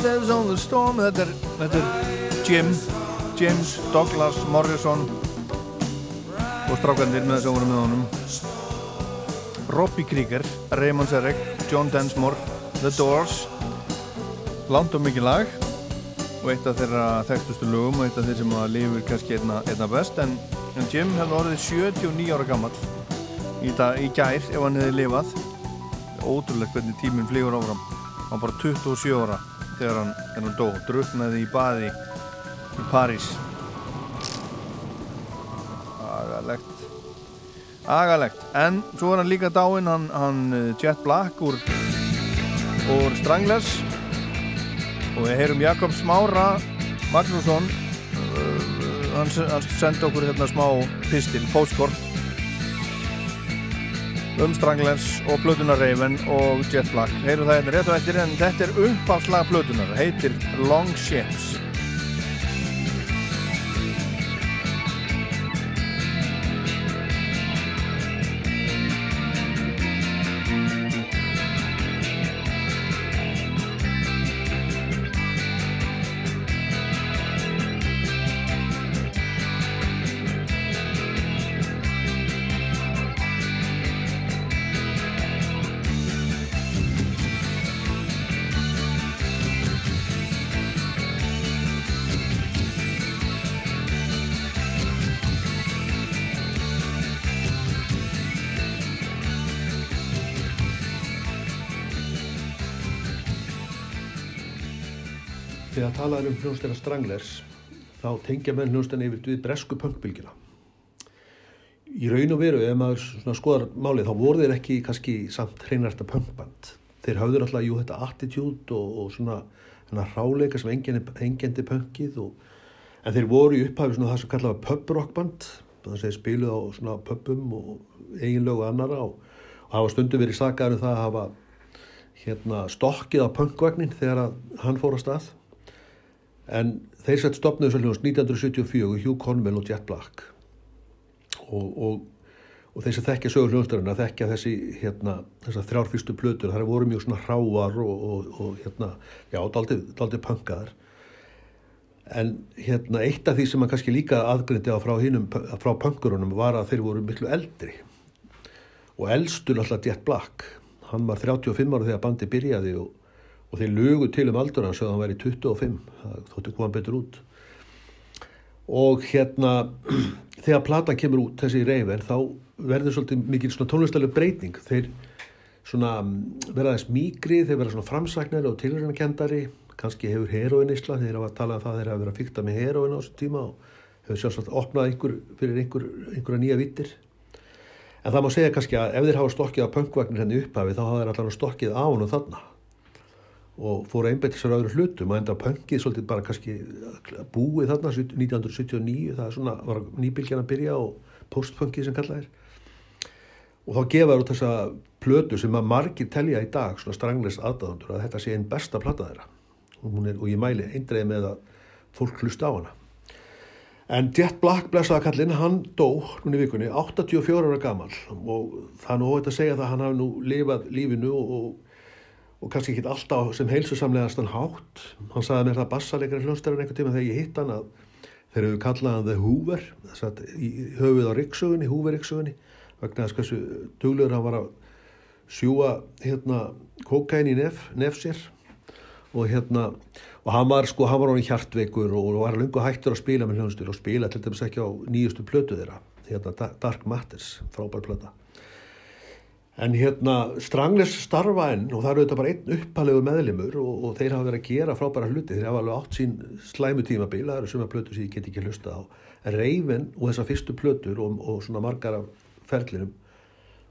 Riders on the Storm þetta er, þetta er Jim James Douglas Morrison og strákandir með þess að voru með honum. Robbie Krieger Raymond Serek, John Densmore The Doors. Langt og mikið lag og eitt af þeirra þekktustu lögum og eitt af þeir sem að lifir kannski einna, einna best. En, en Jim hefði orðið 79 ára gammal í, í gær ef hann hefði lifað. Ótrúlegt hvernig tíminn flýgur áfram. Hann var bara 27 ára þegar hann, þegar hann dó, druknaði í baði í París. Agalegt. Agalegt, en svo var hann líka dáinn hann, hann eh, Jet Black úr, úr Stranglers. Og við heyrum Jakob Smára Magnússon uh, hann, hann sendi okkur hérna smá pistil, postkort um Stranglers og Blötunar Raven og Jet Black. Heyrum það hérna rétt og eftir en þetta er uppáslag Blötunar, heitir Long Ships Þegar talað er um hljónstæna Stranglers þá tengja menn hljónstæna yfir við bresku punkbylgina. Í raun og veru, ef maður skoðar málið, þá voru þeir ekki kannski samt hreinarsta punkband. Þeir hafður alltaf, jú, þetta attitude og, og svona hana ráleika sem engendi punkið og, en þeir voru í upphafi svona það sem kallaða pubrockband þannig að þeir spiluð á svona pubum og eiginlögu annara og, og hafa stundu verið sagaður um það að hafa hérna stokkið á punkvagnin þegar að hann fór að stað en þeir sett stopnaðu svo hljóðast 1974 Hugh Conwell og Jet Black. Og, og, og þeir sem þekkja sögur hljóðstarinn að þekkja þessi hérna, þessar þrjár fyrstu plötur. Þar voru mjög svona hráar og, og hérna, já, daldið punkaðar. En hérna eitt af því sem man kannski líka aðgrindi á frá hinnum, frá punkurunum var að þeir voru miklu eldri. Og eldstur alltaf Jet Black. Hann var 35 ára þegar bandi byrjaði og og þeir lugu til um aldur hans að hann væri 25 það þóttu koma betur út. Og hérna þegar platan kemur út þessi reyfin þá verður svolítið mikil svona tónlistalega breyting. Þeir svona verða þess mýgri þeir verða svona framsæknari og tilhörnakendari kannski hefur heroinisla þeir hafa talað um það þeir hafa verið að fykta með heroin á þessum tíma og hefur sjálfsagt opnað einhver, fyrir einhver, einhverja nýja vittir en það má segja kannski að ef þeir hafa stokkið á punkvagnir henni upphafi þá hafa þeir allan stokkið á hann og þarna og fóru einbætt þessar öðru hlutum og enda pöngið svolítið bara kannski búið þarna 1979 það svona, var nýbylgjan að byrja og postpöngið sem kallað er. Og þá gefaður út þessa plötu sem að margir telja í dag svona strangleist aðdáðandur að þetta sé einn besta plata þeirra. Og, er, og ég mæli eindreið með að fólk hlusta á hana. En Jet Black blessaða kallinn hann dó núna í vikunni 84 ára gammal og það er nú óvægt að segja það að hann hafi nú lifað lífinu og og kannski ekki alltaf sem heilsusamlegast hann hátt. Hann sagði mér það bassaleikari hljónstæðan einhvern tíma þegar ég hitt hann að þeir eru kallað hann The Hoover, þess að höfuð á riksugunni, Hoover riksugunni, vegna þess hversu duglegur hann var að sjúa hérna kokain í nef, nef sér og hérna og hann var sko, hann var hann í hjartveikur og var lungu hættur að spila með hljónstur og spila til dæmis ekki á nýjustu plötu þeirra, hérna Dark Matters, frábær plöta. En hérna Stranglers starfa enn og það eru auðvitað bara einn uppalegu meðlimur og, og þeir hafa verið að gera frábæra hluti. Þeir hafa alveg átt sín slæmu tímabil, það eru suma plötur sem ég get ekki hlusta á. En Reyven og þessar fyrstu plötur og, og svona margar af ferlinum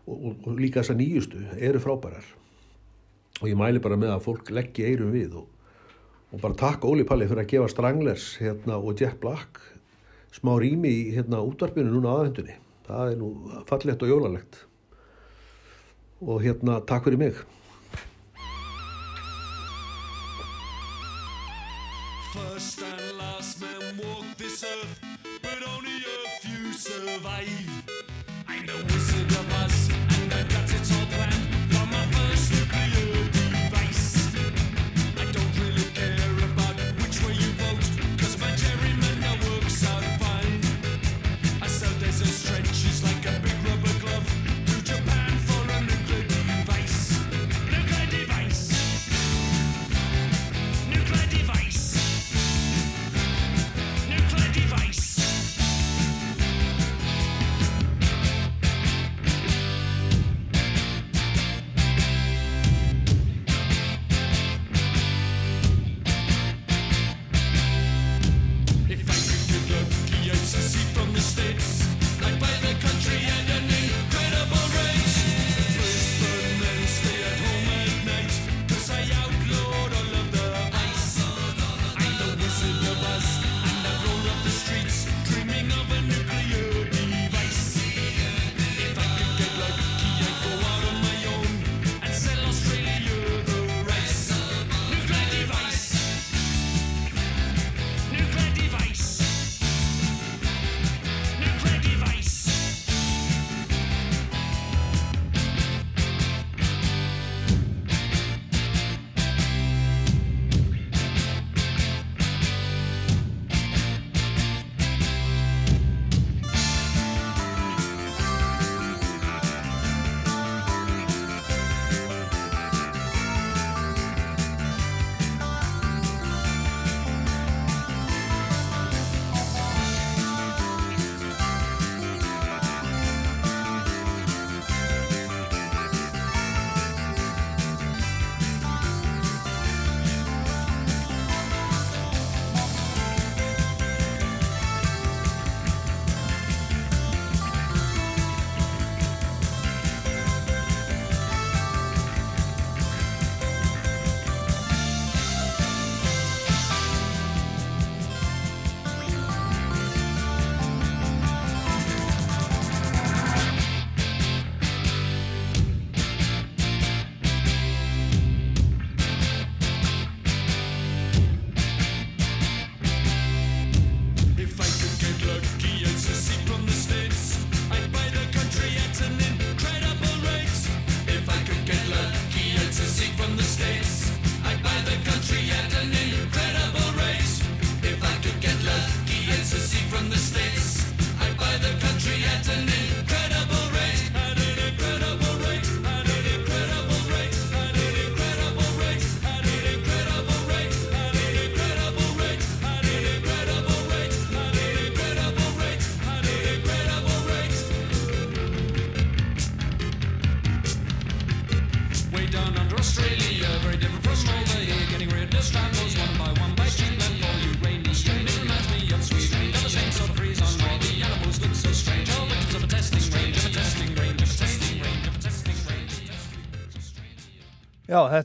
og, og líka þessar nýjustu eru frábærar. Og ég mæli bara með að fólk leggja eirum við og bara takk Óli Palli fyrir að gefa Stranglers hérna, og Jack Black smá rými í hérna, útvarpinu núna aðhendunni. Það er nú fallegt og jólalegt og hérna takk fyrir mig First and last men walk this earth, but only a few survive.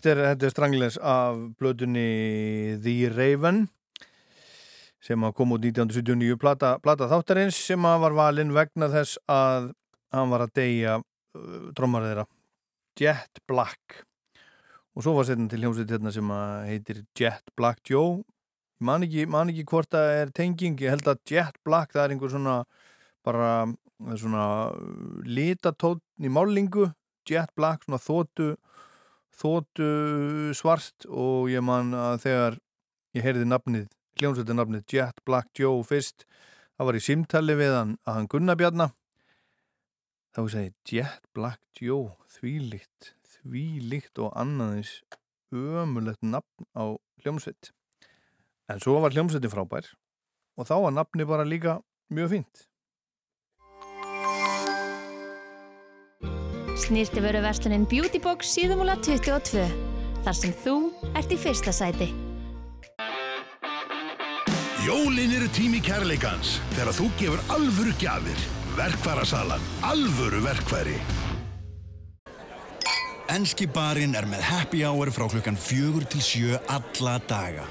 Þetta er, þetta er Stranglers af blöðunni The Raven sem kom út 1979 plata, plata þáttarins sem var valinn vegna þess að hann var að deyja uh, trommar þeirra Jet Black. Og svo var setna til hljómsveit hérna sem heitir Jet Black Joe. Man ekki, man ekki hvort það er tenging ég held að Jet Black það er einhver svona bara svona litatótt í málingu Jet Black svona þóttu þóttu svart og ég man að þegar ég heyrði nafnið, hljómsveitir nafnið Jet Black Joe fyrst það var í símtali við hann að hann Gunnar Bjarnar þá segi Jet Black Joe þvílíkt, þvílíkt og annaðins ömulegt nafn á hljómsveit. En svo var hljómsveitin frábær og þá var nafni bara líka mjög fínt Snýrti veru verslunin Beautybox síðumúla 22 þar sem þú ert í fyrsta sæti. Jólin eru tími kærleikans þegar þú gefur alvöru gjafir. Verkfærasalan. Alvöru verkfæri. Enski barinn er með happy hour frá klukkan fjögur til sjö alla daga.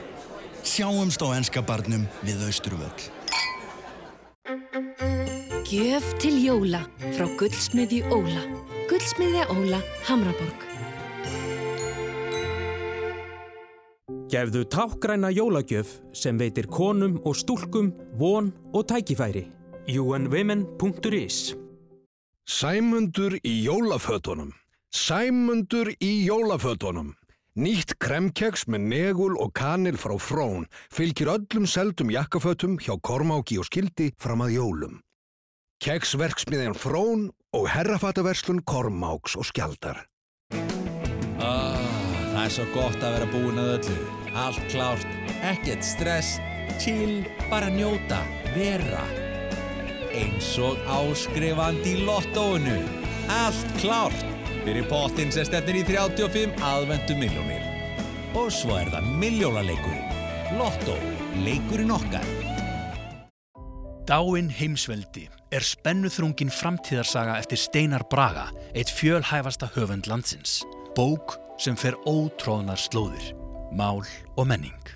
Sjáumst á enska barnum við Austurvöll. Gjöf til jóla frá Gullsmiðju Óla. Gullsmiðja Óla, Hamraborg. Gefðu tákgræna jólagjöf sem veitir konum og stúlkum von og tækifæri. unwomen.is Sæmundur í jólafötunum. Sæmundur í jólafötunum. Nýtt kremkeks með negul og kanil frá frón fylgir öllum seldum jakkafötum hjá Kormáki og Skildi fram að jólum. Keksverksmiðjan frón og herrafataverslun Kormáks og Skjaldar. Ah, það er svo gott að vera búin að öllu. Allt klárt, ekkert stress, chill, bara njóta, vera. Eins og áskrifandi í lottóinu. Allt klárt fyrir pottin sem stefnir í 35 aðvendu miljónir. Og svo er það miljónaleikurinn. Lottó, leikurinn okkar. Dáin heimsveldi er spennuþrungin framtíðarsaga eftir Steinar Braga, eitt fjölhæfasta höfund landsins. Bók sem fer ótróðnar slóðir, mál og menning.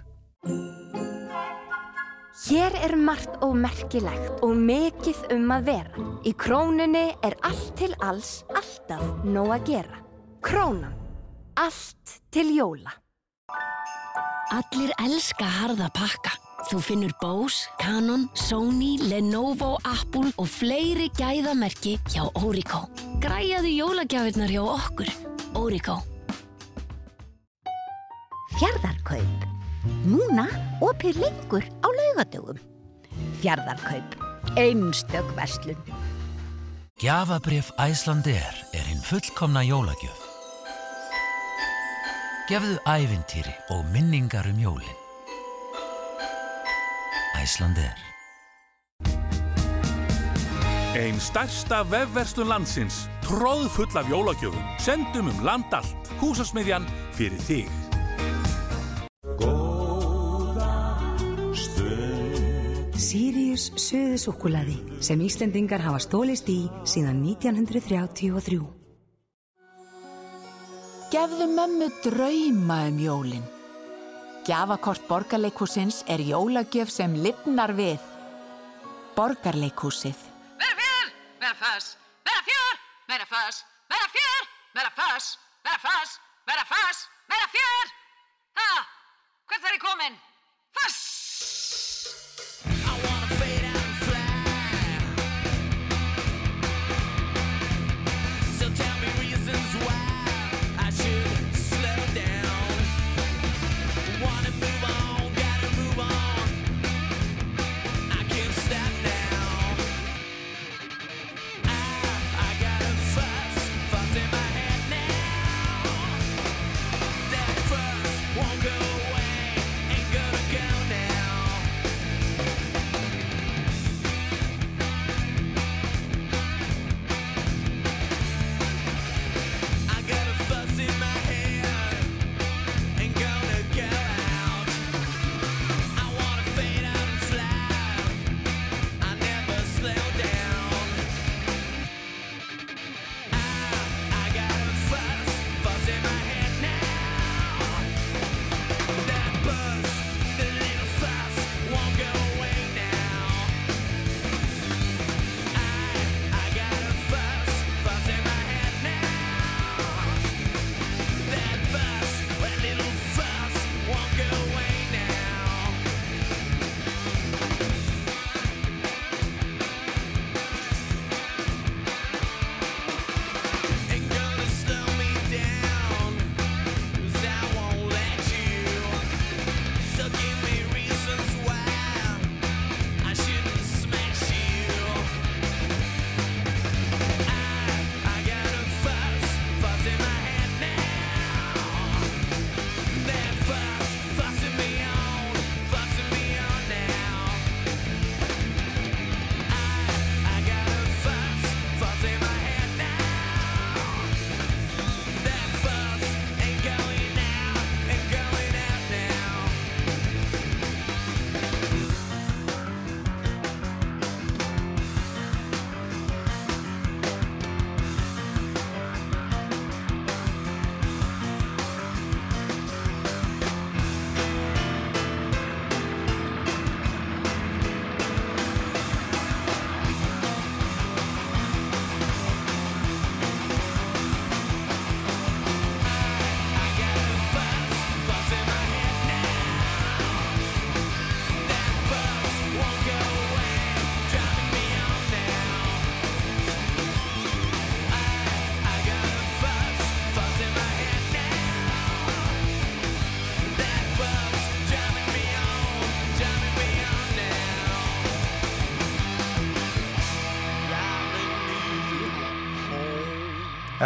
Hér er margt og merkilegt og mikið um að vera. Í krónunni er allt til alls, alltaf nóg að gera. Krónan. Allt til jóla. Allir elska harða pakka. Þú finnur Bose, Canon, Sony, Lenovo, Apple og fleiri gæðamerki hjá Orico. Græjaðu jólagjafirnar hjá okkur. Orico. Fjardarkaup. Núna opið lengur á laugadögum. Fjardarkaup. Einstök verslun. Gjafabrif Æslandir er hinn fullkomna jólagjöf. Gefðu ævintýri og minningar um jólin. Æslandir. Einn stærsta vefverslun landsins, tróðfull af jólagjöfum, sendum um land allt, húsasmiðjan fyrir þig. Sirius söðusúkulaði sem Íslendingar hafa stólist í síðan 1933. Gefðu mömmu drauma um jólin. Gjafakort Borgarleikhúsins er jólagjöf sem lifnar við. Borgarleikhúsið. Vera fjör, vera föss, vera fjör, vera föss, vera fjör, vera föss, vera föss, vera föss, vera fjör. Ha, hvert er ég komin? Föss!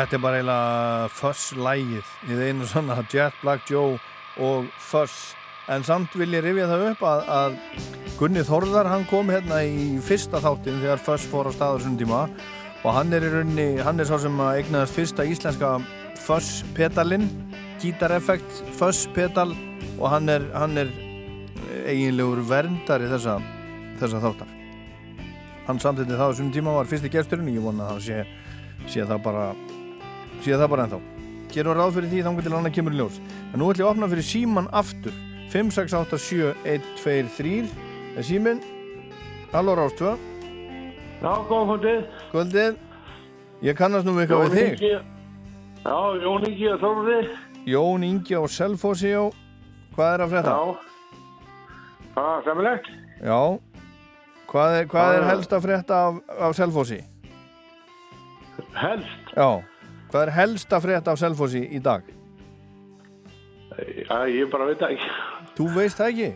Þetta er bara eiginlega Fuss-lægið í þeinu svona Jet Black Joe og Fuss en samt vil ég rifja það upp að, að Gunni Þórðar hann kom hérna í fyrsta þáttin þegar Fuss fór á staður svona tíma. Og hann er í rauninni, hann er sá sem að eignaðast fyrsta íslenska Fuss pedalinn gítareffekt Fuss pedal. Og hann er, hann er eiginlegur verndari þessa, þessa þáttar. Hann samtidig það á þessum tíma var fyrsti gesturinn. Ég vona að hann sé, sé það bara sé það bara ennþá. Gerum ráð fyrir því þangar til hann kemur ljós. En nú ætlum ég að opna fyrir síman aftur. 5687123 er símin Halló Rástvö Já, góða kvöldið. Kvöldið. Ég kannast nú eitthvað við þig. Já, Jón Ingi og Þorði Jón Ingi á Selfossi. Hvað er að frétta? Já. Það er semilegt? Já. Hvað er, hvað er helst að frétta af, af Selfossi? Helst? Já Hvað er helst að frétta af Selfossi í dag? Já, ég bara veit það ekki. Þú veist það ekki?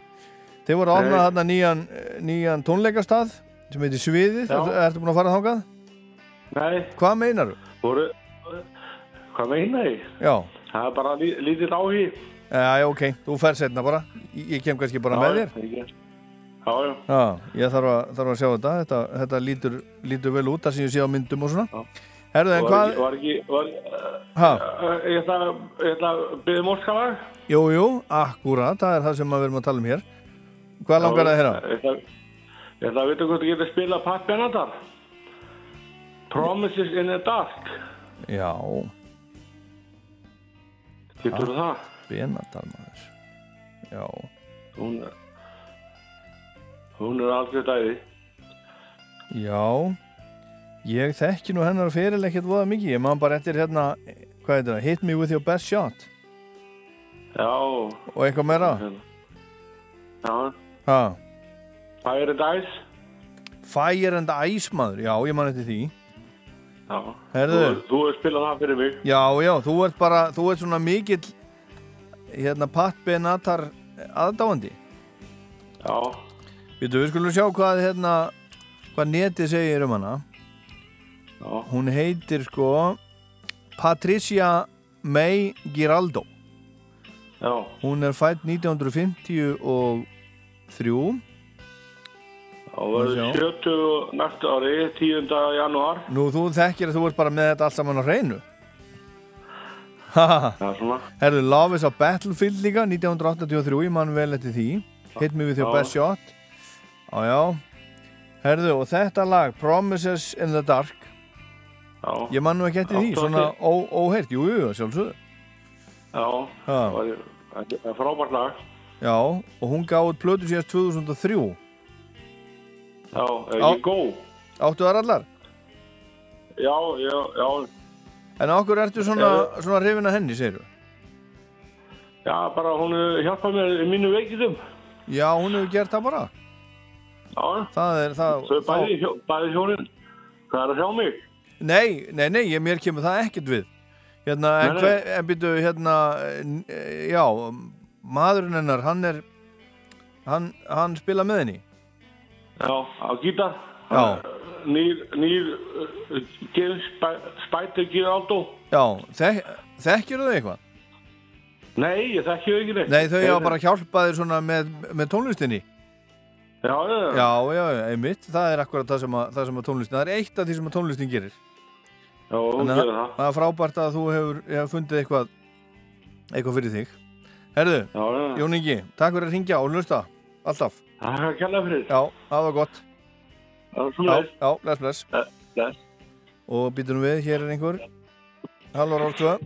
Þeir voru að Nei. þarna nýjan, nýjan tónleikastað sem heitir Sviðið, Já. ertu, búin að fara þangað? Nei. Hvað meinar þú? Voru Hvað meina ég? Já, Það er bara lí, lítill áhugi. Já, já, ok, þú fer setna bara. Ég, ég kem kannski bara með þér. þér Já, já. Já, ég þarf að, þarf að sjá þetta. Þetta, þetta lítur, lítur vel út það sem ég sé á myndum og svona Herðu, en Var hvað Var ekki var, Ha? uh, Ég ætla að byggja morskalag Jú, jú, akkúrat, það er það sem við erum að tala um hér. Hvað langar það að heyra? Ég ætla, að vita hvort þú getur spilað Pat Benatar Promises in the Dark. Já, Getur þú það? Benatar maður. Já. Hún er Hún er algjörð dæði. Já Ég þekki nú hennar fyrir ekkert voða mikið Ég man bara eftir hérna Hvað heitir það? Hit me with your best shot Já Og eitthvað meira? Já Ha? Fire and Ice Fire and Ice maður Já, ég man eftir því Já Herðu. Þú, þú hefur spilað það fyrir mig Já, já, þú ert bara Þú ert svona mikill Hérna Pat Benatar aðdáandi Já Býtu, við skulum sjá hvað hérna Hvað netið segir um hana Já. Hún heitir sko Patricia May Giraldo. Já. Hún er fætt 1953 Og verður 70 næstu ári 10. janúar. Nú, þú þekkir að þú ert bara með þetta allt saman á hreinu. Herðu, Love is a Battlefield líka 1983, ég man vel eftir því. Hit me with your best shot. Já, já. Herðu, og þetta lag, Promises in the Dark Já. Ég man nú ekki eftir því, svona ekki? ó- óheyrt, jú, jú, sjálfsögðu. Já. Það var- Það er frábært lag. Já, og hún gáði plötu síðast 2003 Já, ekki góð? Áttu þar allar? Já, já, já. En okkur ertu svona, svona hrifin að henni, segir Já, bara hún hefur hjálpað mér í mínu veikidum Já, hún hefur gert það bara. Já. Það er það Þau bæði, bæði hjónin Hvað er að sjá mig? Nei, nei, nei, ég, mér kemur það ekkert við. Hérna, en, Nei, nei. hver, en byrju, hérna Já, maðurinn hennar Hann er Hann, hann spila með henni. Já, á gítar. Já. Nýr, nýr uh, Spætir Giraldo. Já, þek, þekkir þau eitthvað? Nei, ég þekki þau ekki neitt. Nei, þau hafa bara hjálpað þér svona með, með tónlistinni Já, já, já. Já, já, einmitt, það er akkurat það sem að, það sem að tónlistin, það er eitt af því sem að tónlistin gerir. Já, hún gerir það. það er frábært að þú hefur, hefur fundið eitthvað eitthvað fyrir þig. Herðu, Jón Ingi, takk fyrir að ringja og hlusta, alltaf. Það er að kella fyrir. Já, það var gott. Já, Já, svoleiðis. já, bless, bless. Bless Og býtum við, hér er einhver. Halló, Rálstvö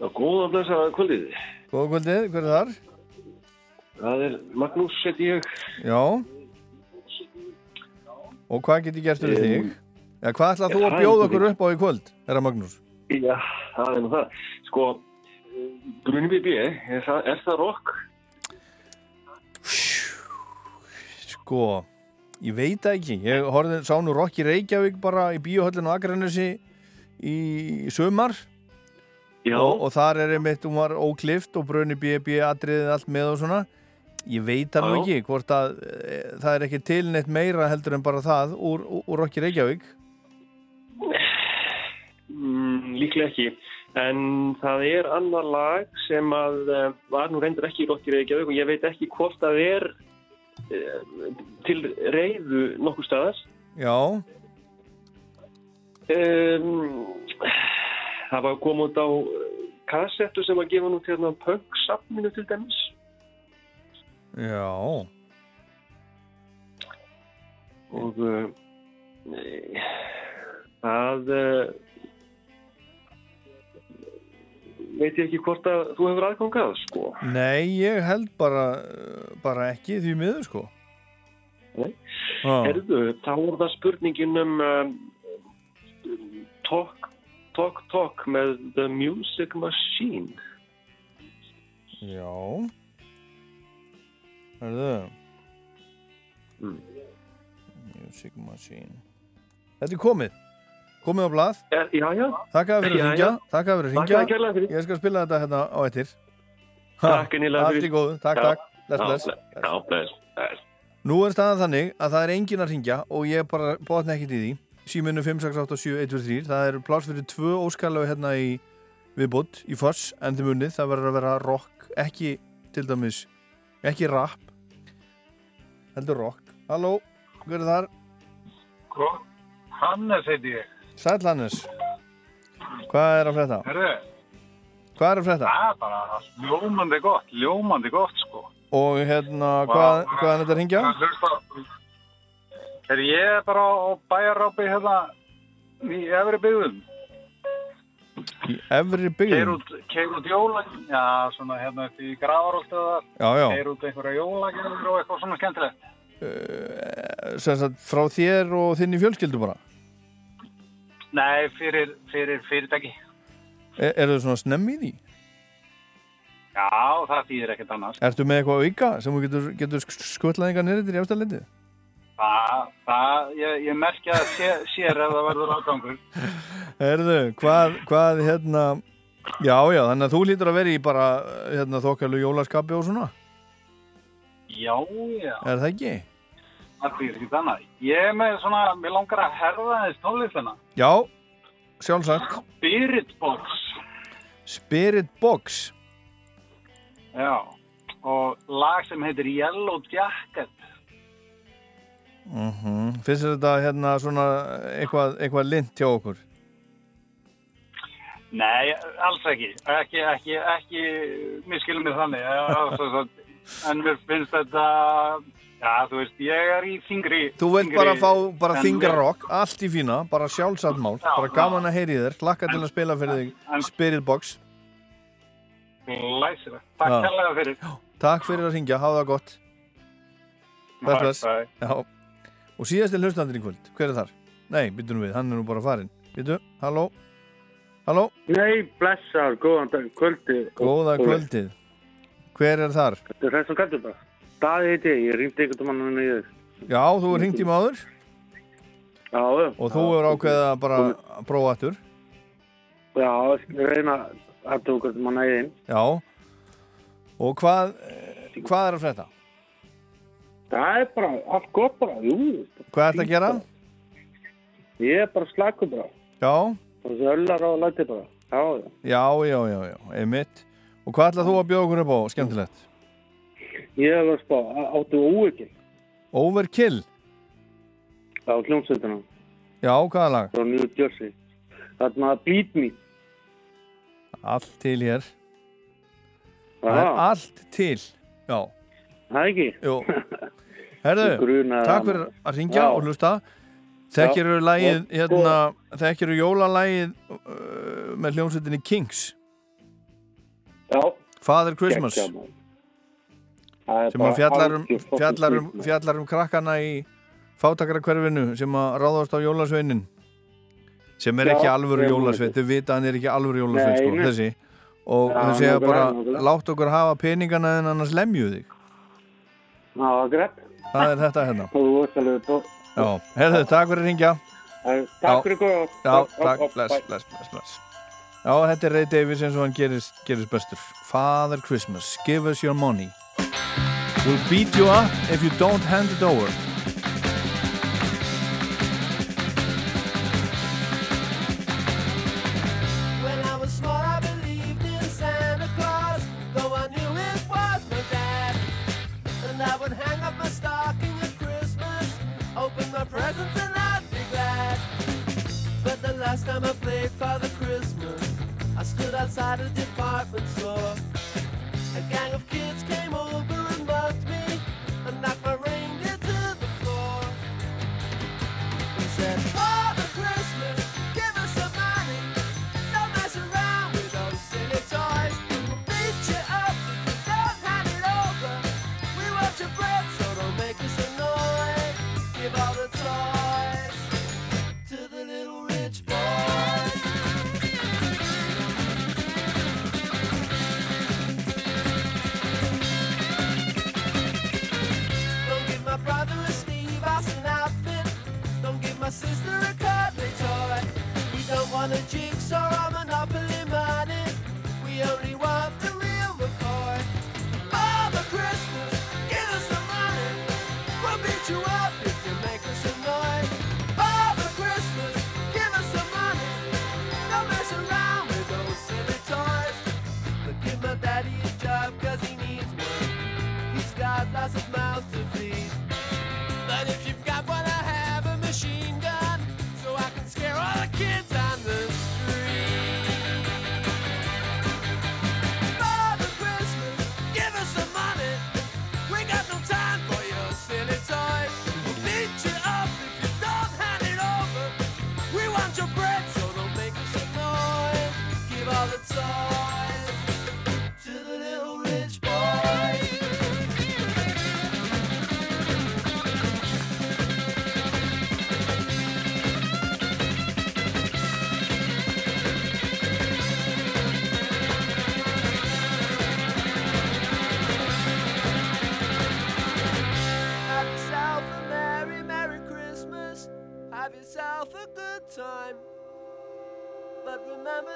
Já, góða blessaða kvöldið. Góða kvöldið, hver er þar? Það er Magnús, seti ég Já Og hvað get ég gert Em, þig? Já, hvað ætlað þú að bjóða okkur upp á í kvöld, herra Magnús? Já, það er nú það Sko, Bruni BB, er það, er það rock? Sko, ég veit ekki Ég horfði, sá nú Rocky Reykjavík bara í bíóhöllinu á Akranesi í sumar Já. og, og þar er einmitt, hún var óklift og brunni BB atriðið allt með og svona ég veit það nú ekki hvort að e, það er ekki til neitt meira heldur en bara það úr, úr, Rocky Reykjavík Mm, líklega ekki. En það er annar lag sem að uh, var nú reyndur ekki í Rokki Reykjavík og ég veit ekki hvort það er uh, til reyðu nokkuð staðar. Já, Um, það var út á kassettu sem var gefað nú til hérna punk-safninu til dæmis. Já. og nei, það uh, veit ég ekki hvort að þú hefur aðgangað sko. Nei, ég held bara, bara ekki því miður sko. Nei. Ah. Herðu, þá er það spurningin um um, Talk, Talk, Talk með The Music Machine. Já. Hörðu. Mm. Music Machine. Þetta er komið. Komið á blað. Já, já. Fyrir að Já, ringja. já. Þakka fyrir að Þakka ringja. kærlega fyrir. Ég skal spila þetta hérna á eittir. Takk innilega góðu. Takk, takk. Bless, bless. Nú er staðan þannig að það er engin að ringja og ég bara bóðna ekkert í því. Síminu 5687123. Það er pláss fyrir tvö óskalögu hérna í viðbútt í foss en þið munið. Það verður að vera rock, ekki til dæmis, ekki rap. Heldur rock. Halló, hver er þar? Hannes heiti ég. Sæll Hannes. Hvað er að frétta? Herðu, Hvað er að frétta? það er bara ljómandi gott, ljómandi gott sko. Og hérna, hvað, hvað er þetta að ringja? Herðu, ég er bara á bæjarápi hérna í efri byggðum. Í efri út, keir út jóla, já, svona hérna í. Já, já. Keir út einhverja jólagjörður og eitthvað svona skemmtilegt. Uh, sem sagt, frá þér og þinni fjölskyldu bara? Nei, fyrir, fyrir fyrirtæki. Er, er það svona snemm í því? Já, það þýðir ekkert annars. Ertu með eitthvað auka sem þú getur, getur skvöllað enga nýrðir í afstæðlendi? Það, það, ég, ég merkja að sé, sér ef það verður ágangur. Erðu, hvað, hvað, hérna, já, já, þannig að þú lítur að vera í bara, hérna, þokkalu jólaskapi og svona, Já, já. er það ekki? Það fyrir ekki þannig. Ég er með svona, mér langar að herða þess tónlistina. Já, sjálfsagt. Spirit Box. Spirit Box. Já. Og lag sem heitir Yellow Jacket. Mm Finnst þér þetta, hérna, svona, eitthvað, eitthvað lint hjá okkur? Nei, alls ekki. Ekki, ekki, ekki, mér skilum mig þannig. En mér finnst þetta, já, þú veist, ég er í þingri. Þú þyngri- bara fá bara en þingra mér- rock, allt í fína, bara sjálfsagt mál, bara gaman að heyri þér, hlakka til að spila fyrir þig Spirit Box. Læsilega. Takk Já. kærlega fyrir. Takk fyrir að ringja, hafa það gott. Bless. bye. Já. Og síðast er hlustandir í kvöld, hver er þar? Nei, byttu nú við, hann er nú bara farinn. Byttu, halló? Halló? Nei, blessar, góðan dag, kvöldi. Góða kvöldið. Hver er þar? Þetta er þessum kaldur. Daði heiti ég, ég ringdi einhvern mann í þér. Já, þú ringt í maður Já, og þú er ákveðið að bara prófa aftur. Já, ég reyna að þú einhvern mann í þinn. Já. Og hvað, eh, hvað er að frétta? Það er bara allt gott bara, jú. Hvað ert að gera? Ég er bara slakur bara. Já, Og öllar á læti bara. Já, já. já, já, já, einmitt. Og hvað ætlað þú að bjóða okkur upp á, skemmtilegt? Ég hef að spá, áttu óvikið Overkill? á hljómsveitina Já, hvaða lag? frá New Jersey. Þarna Bleed Me. Allt til hér. Það er Aha. allt til. Já. Það ekki? Jú. Herðu, takk fyrir að ringja og hlusta. Þekkir eru lagið, Já. hérna, þekkir eru jólalagið uh, með hljómsveitinni Kings. Já. Father Christmas. Sem að fjallar um, algjör fucking fjallar um, sweet, maður. fjallar um krakkana í fátakara sem að ráðast á jólasveinin sem er ekki alvöru jólasveit þau vita hann er ekki alvöru jólasveit sko, þessi og þau segja bara látt okkur hafa peningana en annars lemju þig Já, greitt. Það er þetta hérna. Herðu, takk fyrir að ringja Takk fyrir hopp, takk, bless, bless, bless Já, þetta er Ray Davies eins og hann gerist, gerist bestur. Father Christmas, give us your money. We'll beat you up if you don't hand it over last time I played Father Christmas, I stood outside a department store. A gang of kids came over. sorry.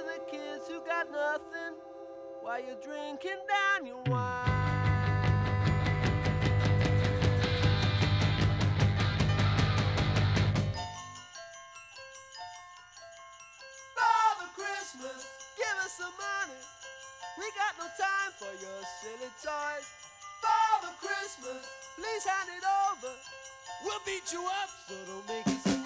The kids who got nothing while you're drinking down your wine. Father Christmas, give us some money. We got no time for your silly toys. Father Christmas, please hand it over. We'll beat you up, so don't make it.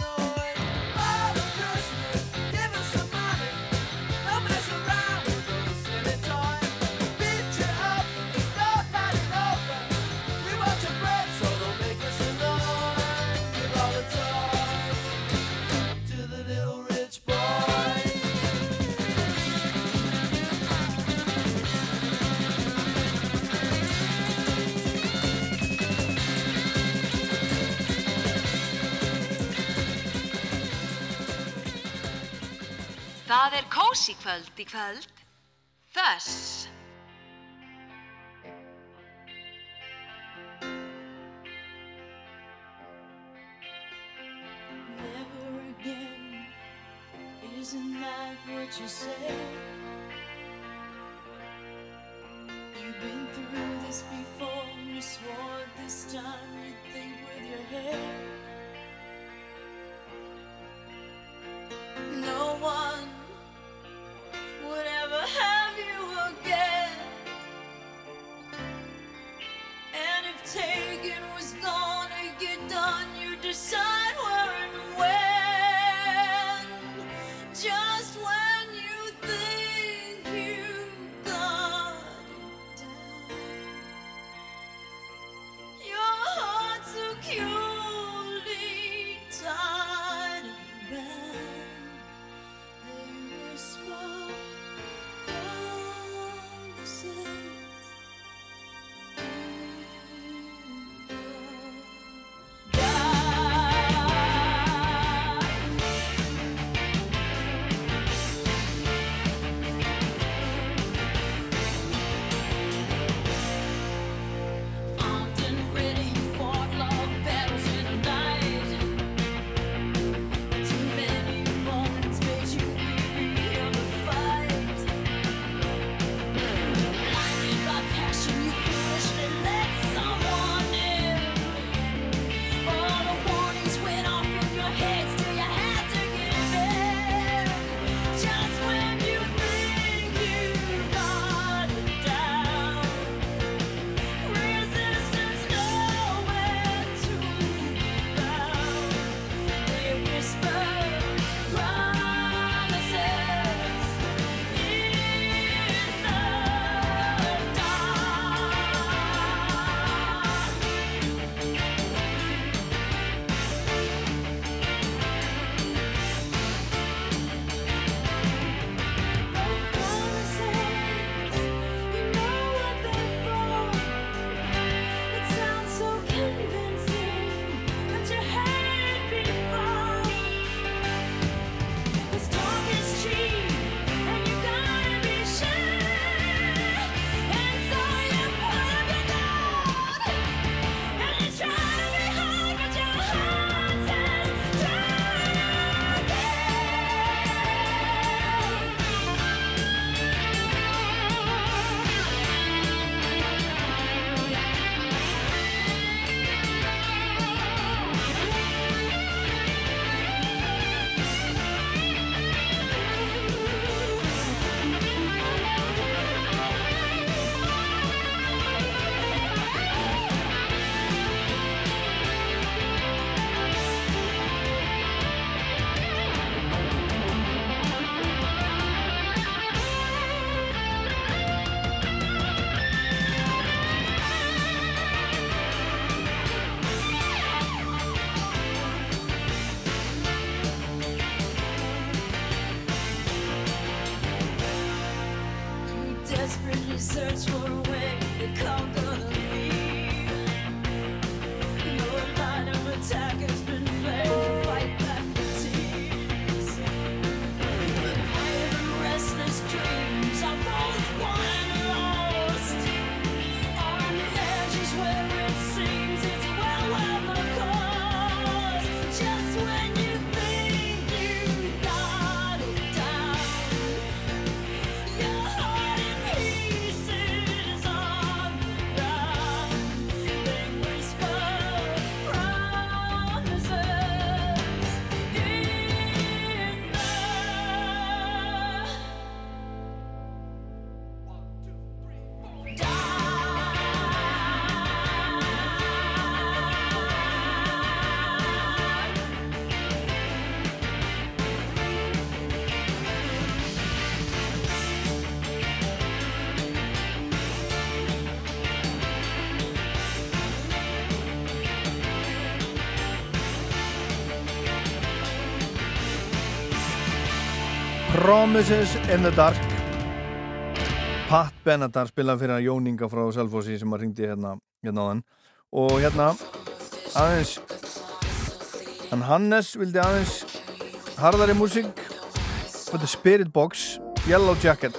í kvöld í kvöld. Þess Promises in the Dark. Pat Benatar spilað fyrir að Jóninga frá Salfossi sem að ringdi hérna hérna á hann og hérna aðeins hann Hannes vildi aðeins harðari músík. Þetta er Spirit Box Yellow Jacket.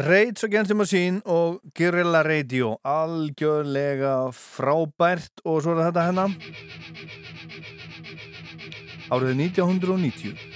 Rage Against the Machine og Guerrilla Radio. Algjörlega frábært. Og svo er þetta hennar árið 1990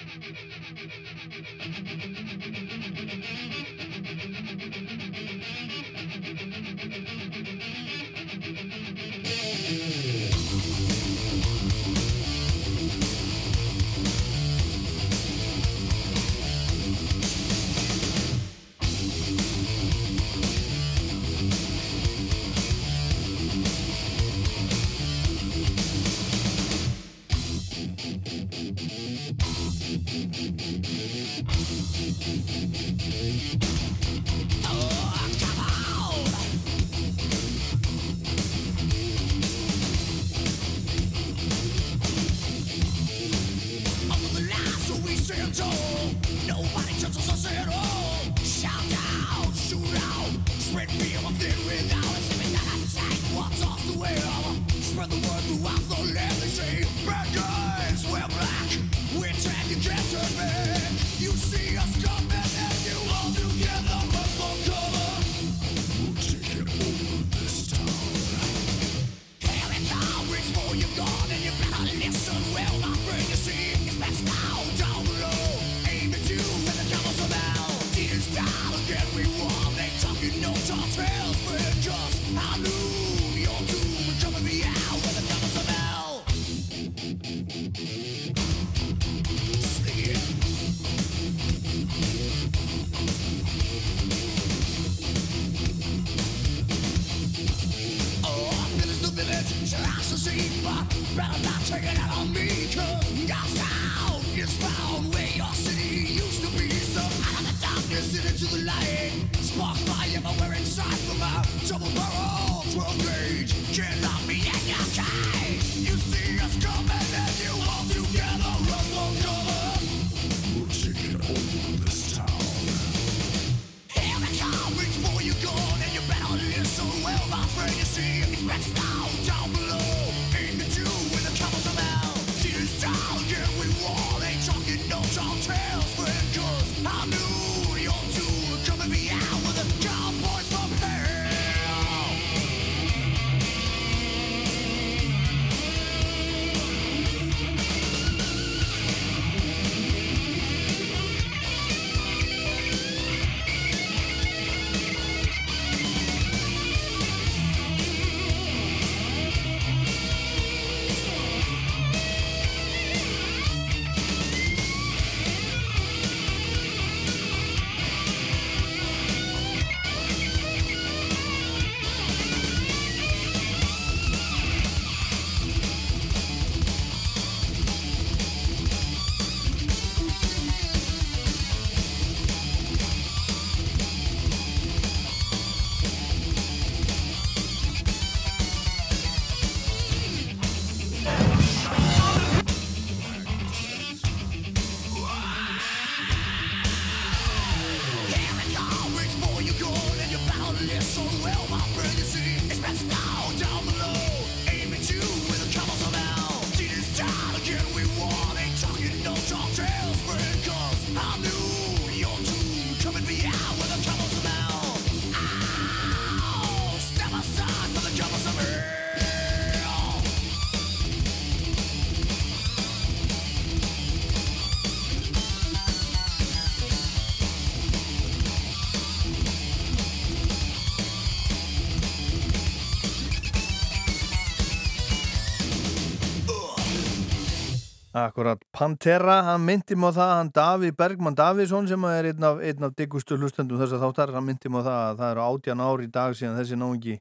Akkurat, Pantera, hann myndi mjög það, hann Daví Bergman Davísson sem er einn af, einn af diggustu hlustendum þess að þáttar, hann myndi mjög það að það eru átjan ári í dag síðan þessi náðungi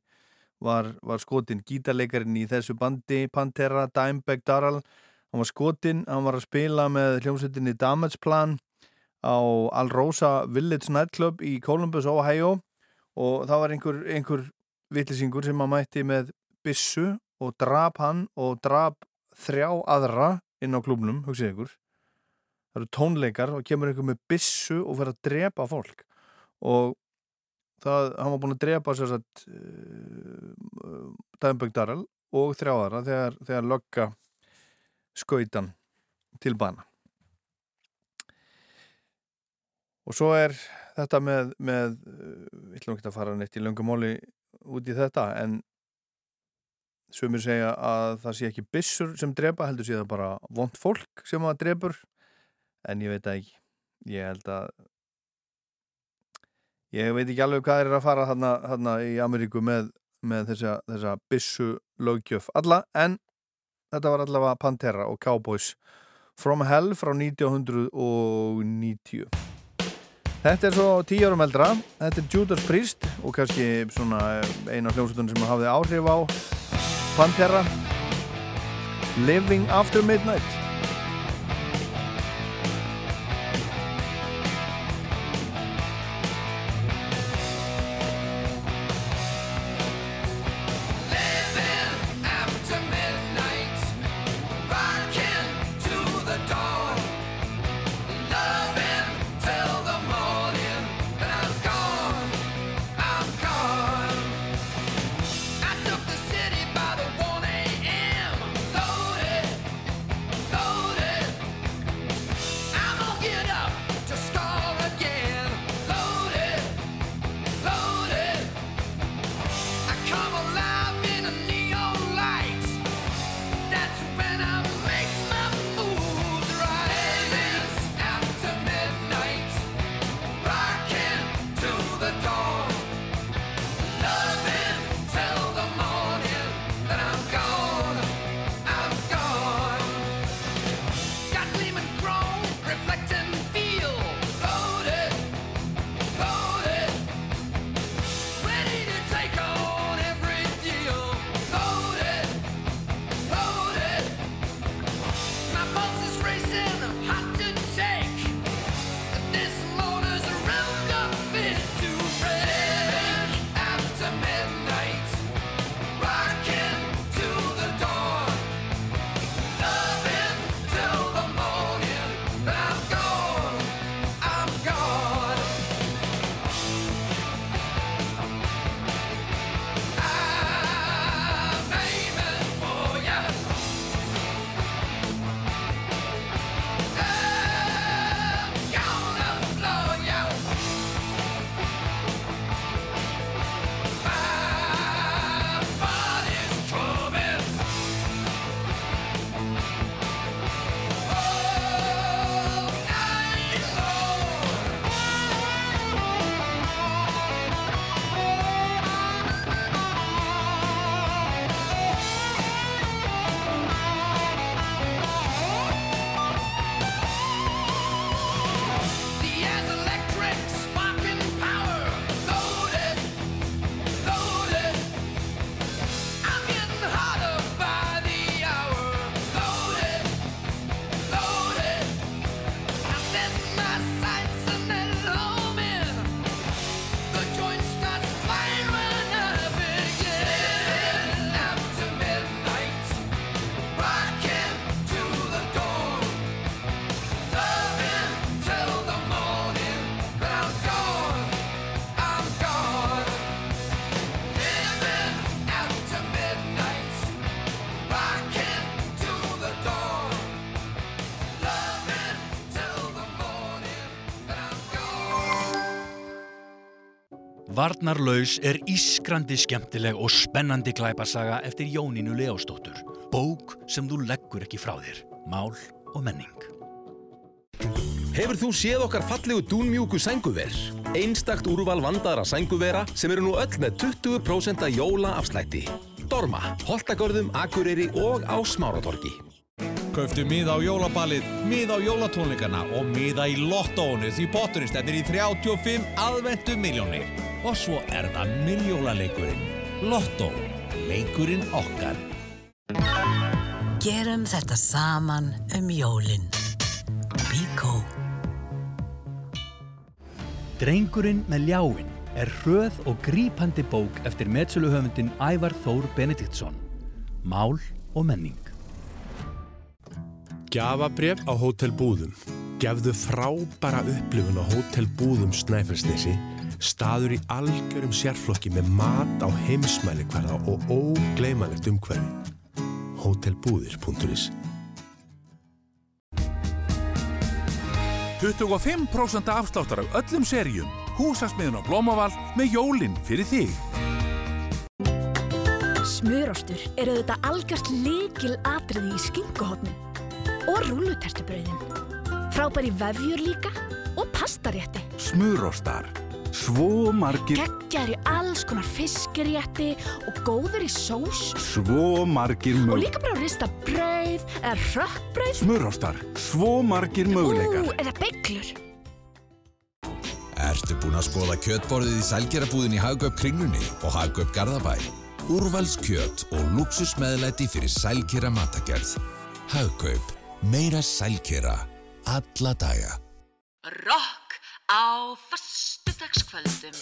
var, var skotin gítarleikarin í þessu bandi, Pantera, Dimebag Daral, hann var skotin, hann var að spila með hljómsveitinni Damage Plan á Al Rosa Village Nightclub í Columbus, Ohio. Og það var einhver, einhver vittlisingur sem hann mætti með bissu og drap hann og drap þrjá aðra inn á klubnum, hugsið ykkur. Það eru tónleikar og kemur einhver með bissu og fer að drepa fólk. Og það, hann var búin að drepa sér satt uh, Dæmbögg Darrell og þrjáðara þegar, þegar lögga skautan til bana. Og svo er þetta með, með við ætlum ekki að fara neitt í löngumóli út í þetta en sumir segja að það sé ekki byssur sem drepa, heldur sé það bara vond fólk sem að drepur en ég veit ekki. Ég held að ég veit ekki alveg hvað er að fara þarna, þarna í Ameríku með, með þessa, þessa byssu löggjöf alla, en þetta var allavega Pantera og Cowboys From Hell frá 1990 Þetta er svo tíu árum eldra þetta er Judas Priest og kannski svona eina hljómsutunum sem hafði áhrif á Pantera Living After Midnight Varnarlaus er ískrandi skemmtileg og spennandi glæpasaga eftir Jónínu Leóstóttur. Bók sem þú leggur ekki frá þér. Mál og menning. Hefur þú séð okkar fallegu dúnmjúku sænguver? Einstakt úrval vandaðra sænguvera sem eru nú öll með 20% jóla afslætti. Dorma, Holtagörðum, Akureyri og á Smáratorgi. Kauftu miða á jólabalið, miða á jólatónleikana og miða í lottónu því potturinn stefnir í 35 aðvendu miljónir. Og svo er það miljólaleikurinn. Lottó, leikurinn okkar. Gerum þetta saman um jólin. Bíkó. Drengurinn með ljáin er hröð og grípandi bók eftir metsöluhöfundin Ævar Þór Benediktsson. Mál og menning. Gjafabref á Hótel Búðum. Gefðu frábæra upplifun á Hótel Búðum Snæfellsnesi. Staður í algjörum sérflokki með mat á heimsmæli hverða og ógleymanlegt umhverfi. Hótelbúðir.is 25% afsláttar af öllum seríum. Húsasmiðun á Blómavall með jólinn fyrir þig. Smurostur er auðvitað algjört líkil atriði í skinkuhotnum og rúlutertubrauðin. Frábær í vefjur líka og pastarétti. Smurostar. Svo margir, Geggjar í alls konar fiskirétti og góður í sós svo margir og mög... líka bara að rista brauð eða rökkbrauð. Smurostar. Svo margir möguleikar. Ú, eða beiglur. Ertu búinn að skoða kjötborðið í sælgerabúðin í Hagaup Kringlunni og Hagaup Garðabæ? Úrvals kjöt og luxusmeðlæti fyrir sælkera matagerð. Hagaup. Meira sælkera. Alla daga. Rock á föstudagskvöldum.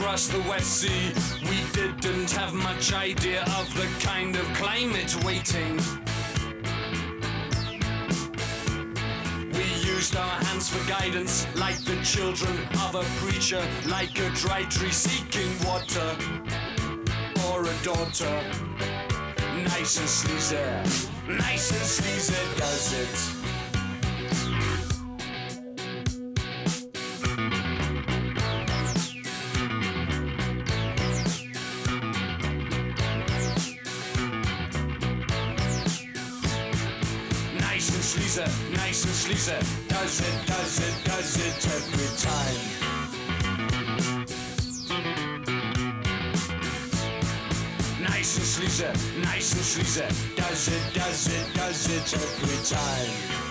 Across the West Sea. We didn't have much idea of the kind of climate waiting. We used our hands for guidance, like the children of a preacher, like a dry tree seeking water, or a daughter. Nice and sleazy, nice and sleazy does it. And sleazy. Does it, does it, does it every time. Nice and sleazy, nice and sleazy. Does it, does it, does it every time.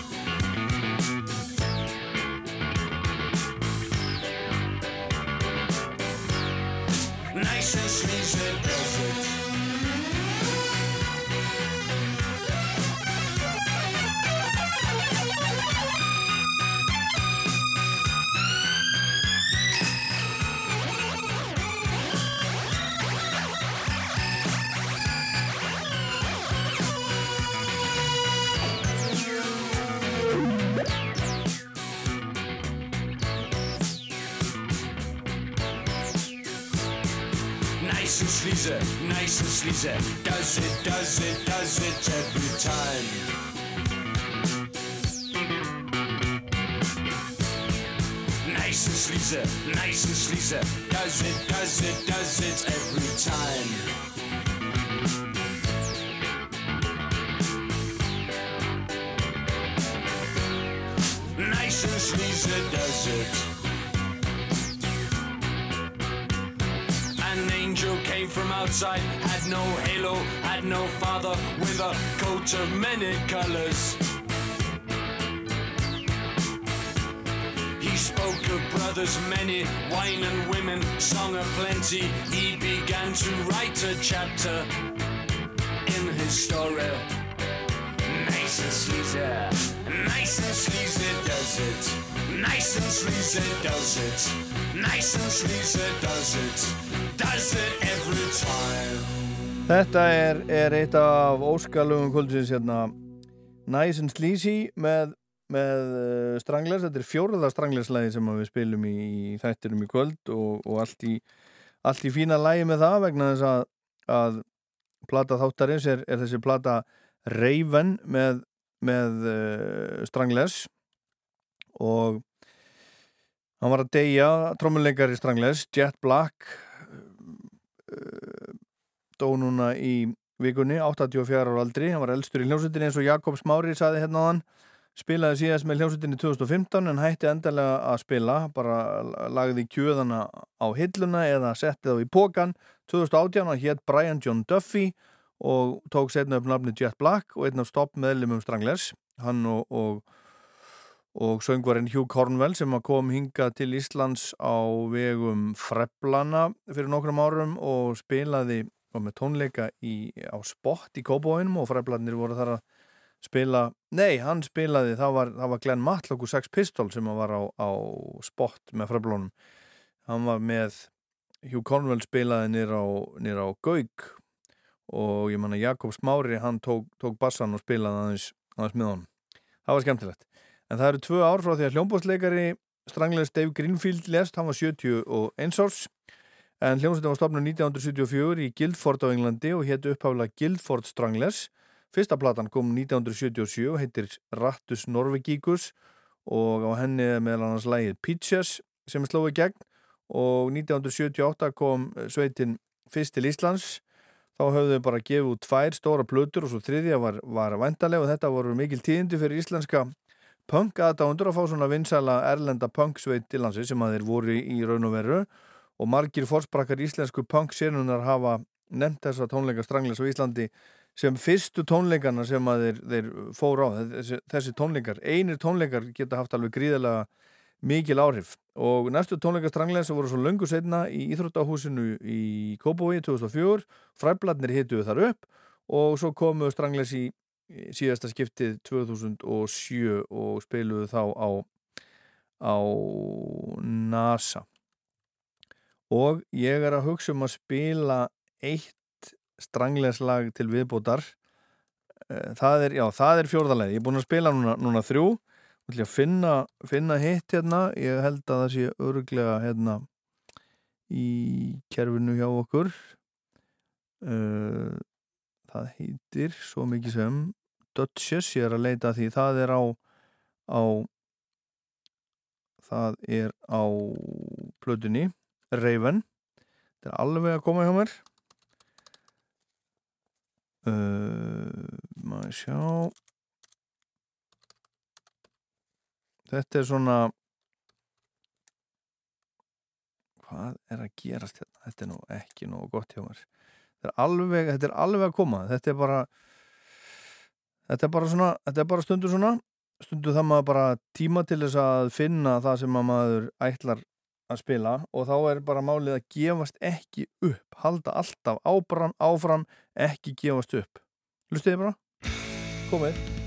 And sleazy. Does it, does it, does it every time. Nice and sleazy, nice and sleazy. Does it, does it, does it every time. Nice and sleazy does it. Outside, had no halo, had no father, with a coat of many colors. He spoke of brothers many, wine and women, song of plenty. He began to write a chapter in his story. Nice and sleazy, nice and sleazy does it. Nice and sleazy does it. Nice and sleazy does it. Þetta er, er eitt af óskalugum kvöldsins hérna. Nice and Sleazy með, með uh, Stranglers, þetta er fjóraða Stranglers-lægi sem við spilum í, í þættinum í kvöld og, og allt, í, allt í fína lægi með það vegna þess að, að plata þáttarins er, er þessi plata Raven með, með uh, Stranglers. Og hann var að deyja trommuleikar í Stranglers, Jet Black dó núna í vikunni, 84 ára aldri, hann var elstur í hljómsveitinni eins og Jakob Smári saði hérna á hann, spilaði síðast með hljómsveitinni 2015 en hætti endalega að spila, bara lagði kjöðana á hilluna eða setti þá í pókan 2018 og hétt Brian John Duffy og tók setna upp nafni Jet Black og einn af stopp meðlumum Stranglers, hann og, og og söngvarinn Hugh Cornwell sem kom hinga til Íslands á vegum Freblana fyrir nokkrum árum og spilaði og með tónleika í, á spott í Kópavóinum og Freblanir voru þar að spila, nei, hann spilaði það var, það var Glenn Matlock og Sex Pistols sem var á, á spott með Freblunum hann var með Hugh Cornwell spilaði nýra á, á Gaug og ég manna Jakob Smári hann tók, tók bassan og spilaði aðeins, aðeins með honum. Það var skemmtilegt. En það eru tvö ár frá því að hljómbóðsleikari stranglegs Dave Greenfield lest, hann var 71 árs en hljómsveitin var stopnum 1974 í Guildford á Englandi og héttu upphaflega Guildford Stranglers. Fyrsta platan kom 1977 og heitir Rattus Norvegíkus og á henni er meðal annars lægið Peaches sem slóði gegn og 1978 kom sveitin fyrst til Íslands þá höfðu þau bara gefið út tvær stóra plötur og svo þriðja var, var vandaleg og þetta voru mikil tíðindi fyrir íslenska punk aðdándur að fá svona vinsala erlenda punk sveit til hansi sem að þeir voru í raun og veru og margir fórsprakkar íslensku punk sérunar hafa nefnt þessa tónleika Stranglers á Íslandi sem fyrstu tónleikana sem að þeir, þeir fóru á. Þessi, þessi tónleikar, einir tónleikar geta haft alveg gríðilega mikil áhrif. Og næstu tónleika Stranglers voru svo löngu setna í Íþróttahúsinu í Kópói 2004 fræbladnir hituðu þar upp og svo komu Stranglers í síðasta skiptið 2007 og spiluðu þá á, á NASA og ég er að hugsa um að spila eitt strangleslag til viðbótar. Það er, já, það er fjórðarlega ég er búin að spila núna, núna þrjú. Og að finna, finna hitt hérna. Ég held að það sé öruglega hérna í kerfinu hjá okkur. Uh, það heitir svo mikið sem Duchess, ég er að leita því. Það er á, á það er á plötunni Raven. Þetta er alveg að koma hjá mér. Uh, maður sjá. Þetta er svona hvað er að gerast hérna? Þetta er nú ekki nú gott hjá mér. Þetta er alveg, þetta er alveg að koma. Þetta er bara þetta er bara svona, þetta er bara stundu svona. Stundu það maður bara tíma til þess að finna það sem maður ætlar að spila og þá er bara málið að gefast ekki upp halda alltaf áfram, áfram ekki gefast upp Lustiði bara? Komið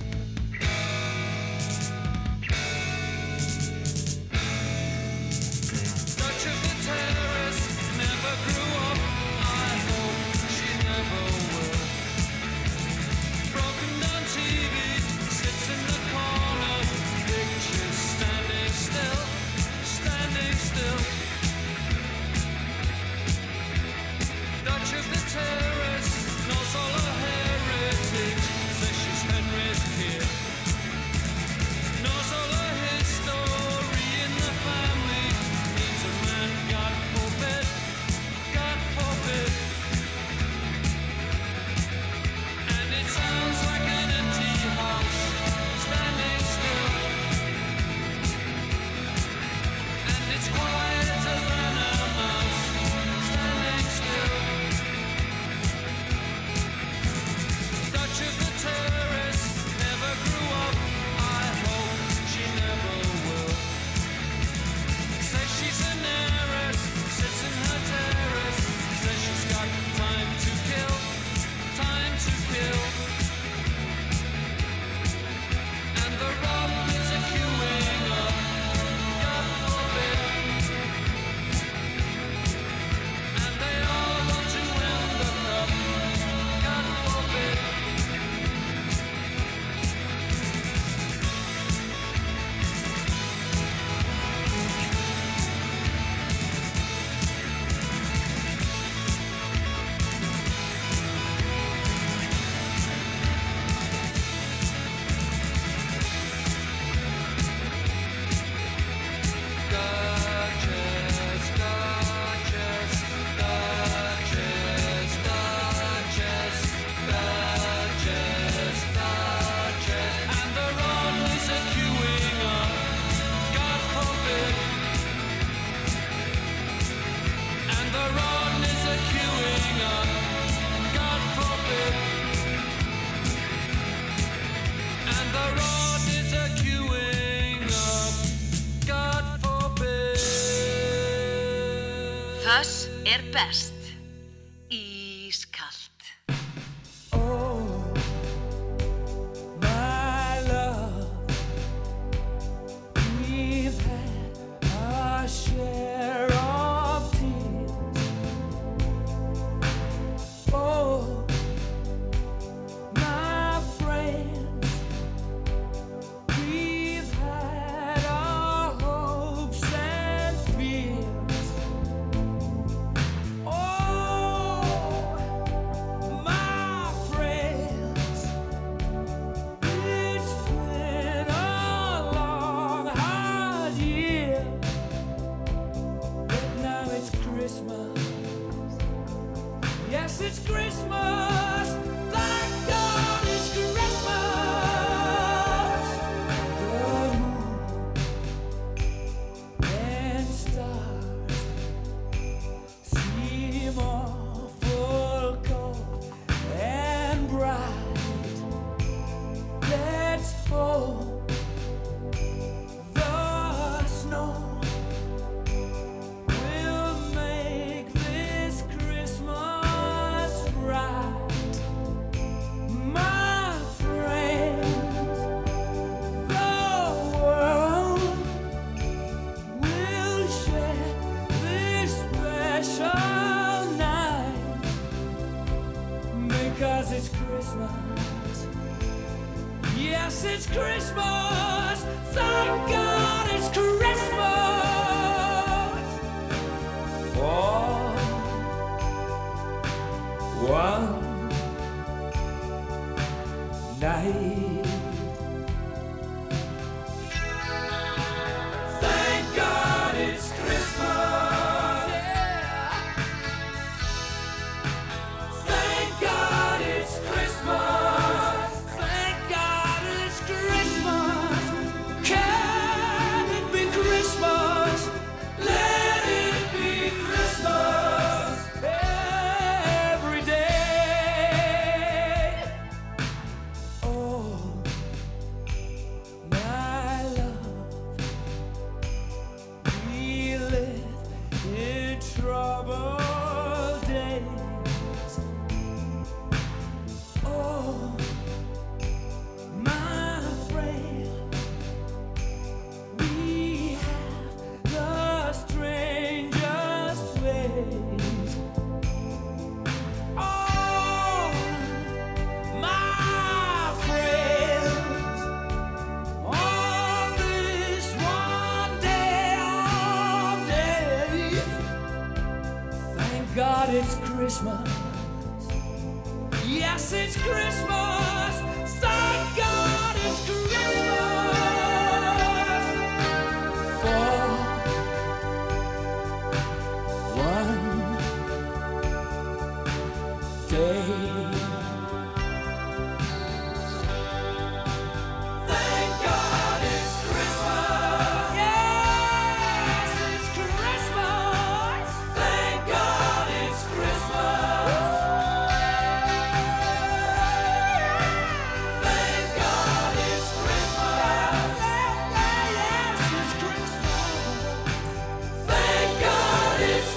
one night.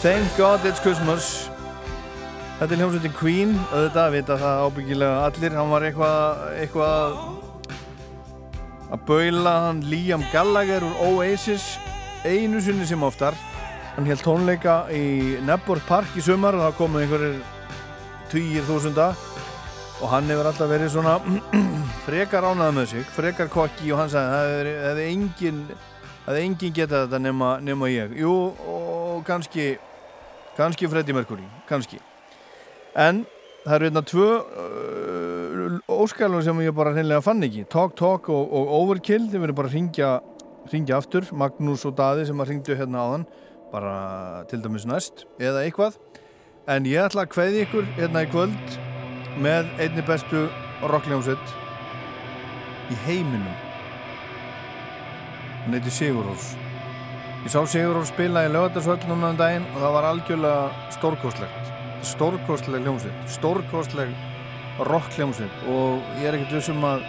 Thank God It's Christmas. Þetta er hljómsveitin Queen auðvitað vita það ábyggilega allir. Hann var eitthvað eitthvað að baula hann Liam Gallagher úr Oasis einu sinni sem oftar. Hann held tónleika í Nebworth Park í sumar og það komu einhverjir tugir þúsunda. Og hann hefur alltaf verið svona frekar ánað með sig, frekar kokki og hann sagði það hefði- engin hefði engin getað þetta nema, nema ég. Jú og kannski kannski Freddie Mercury, kannski. En það eru hérna tvö uh, óskalum sem ég bara hreinlega fann ekki. Talk Talk og, og Overkill þeir verður bara að ringja, ringja aftur. Magnús og Daði sem að ringdu hérna áðan bara til dæmis næst eða eitthvað. En ég ætla að kveði ykkur hérna í kvöld með einni bestu rockljómsveit í heiminum. Hann heiti Sigurós ég sá Sigurós spila í lögatarsvöld núna um daginn og það var algjörlega stórkostlegt. Stórkostleg hljómsveit stórkostleg rockljómsveit og ég er ekkert vissum að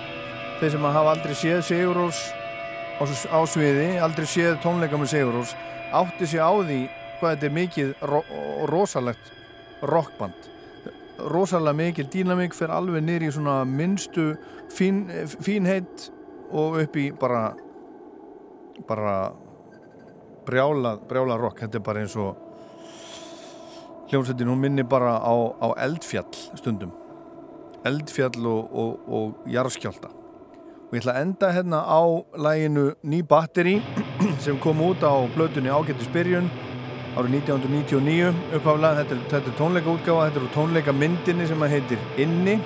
þeir sem hafa aldrei séð Sigurós á, sviði, aldrei séð tónleika með Sigurós átti sig á því hvað þetta er mikið ro og rosalegt rockband. Rosalega mikil dýnamík fer alveg í svona minnstu fín, fínheit og upp í bara bara brjála, brjála rock þetta er bara eins og hljómsveitin hún minni bara á, á eldfjall stundum. Eldfjall og, og, og jarðskjálta og ég ætla að enda hérna á læginu Ný batteri sem kom út á blötunni Ágættis byrjun árið 1999 upphaflega, þetta þetta er tónleika útgáfa þetta er úr tónleika myndinni sem að heitir Inni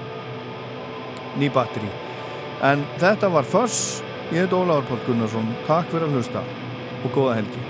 Ný batteri. En þetta var Föss. Ég heit Ólafur Páll Gunnarsson. Takk fyrir að hlusta og góða helgi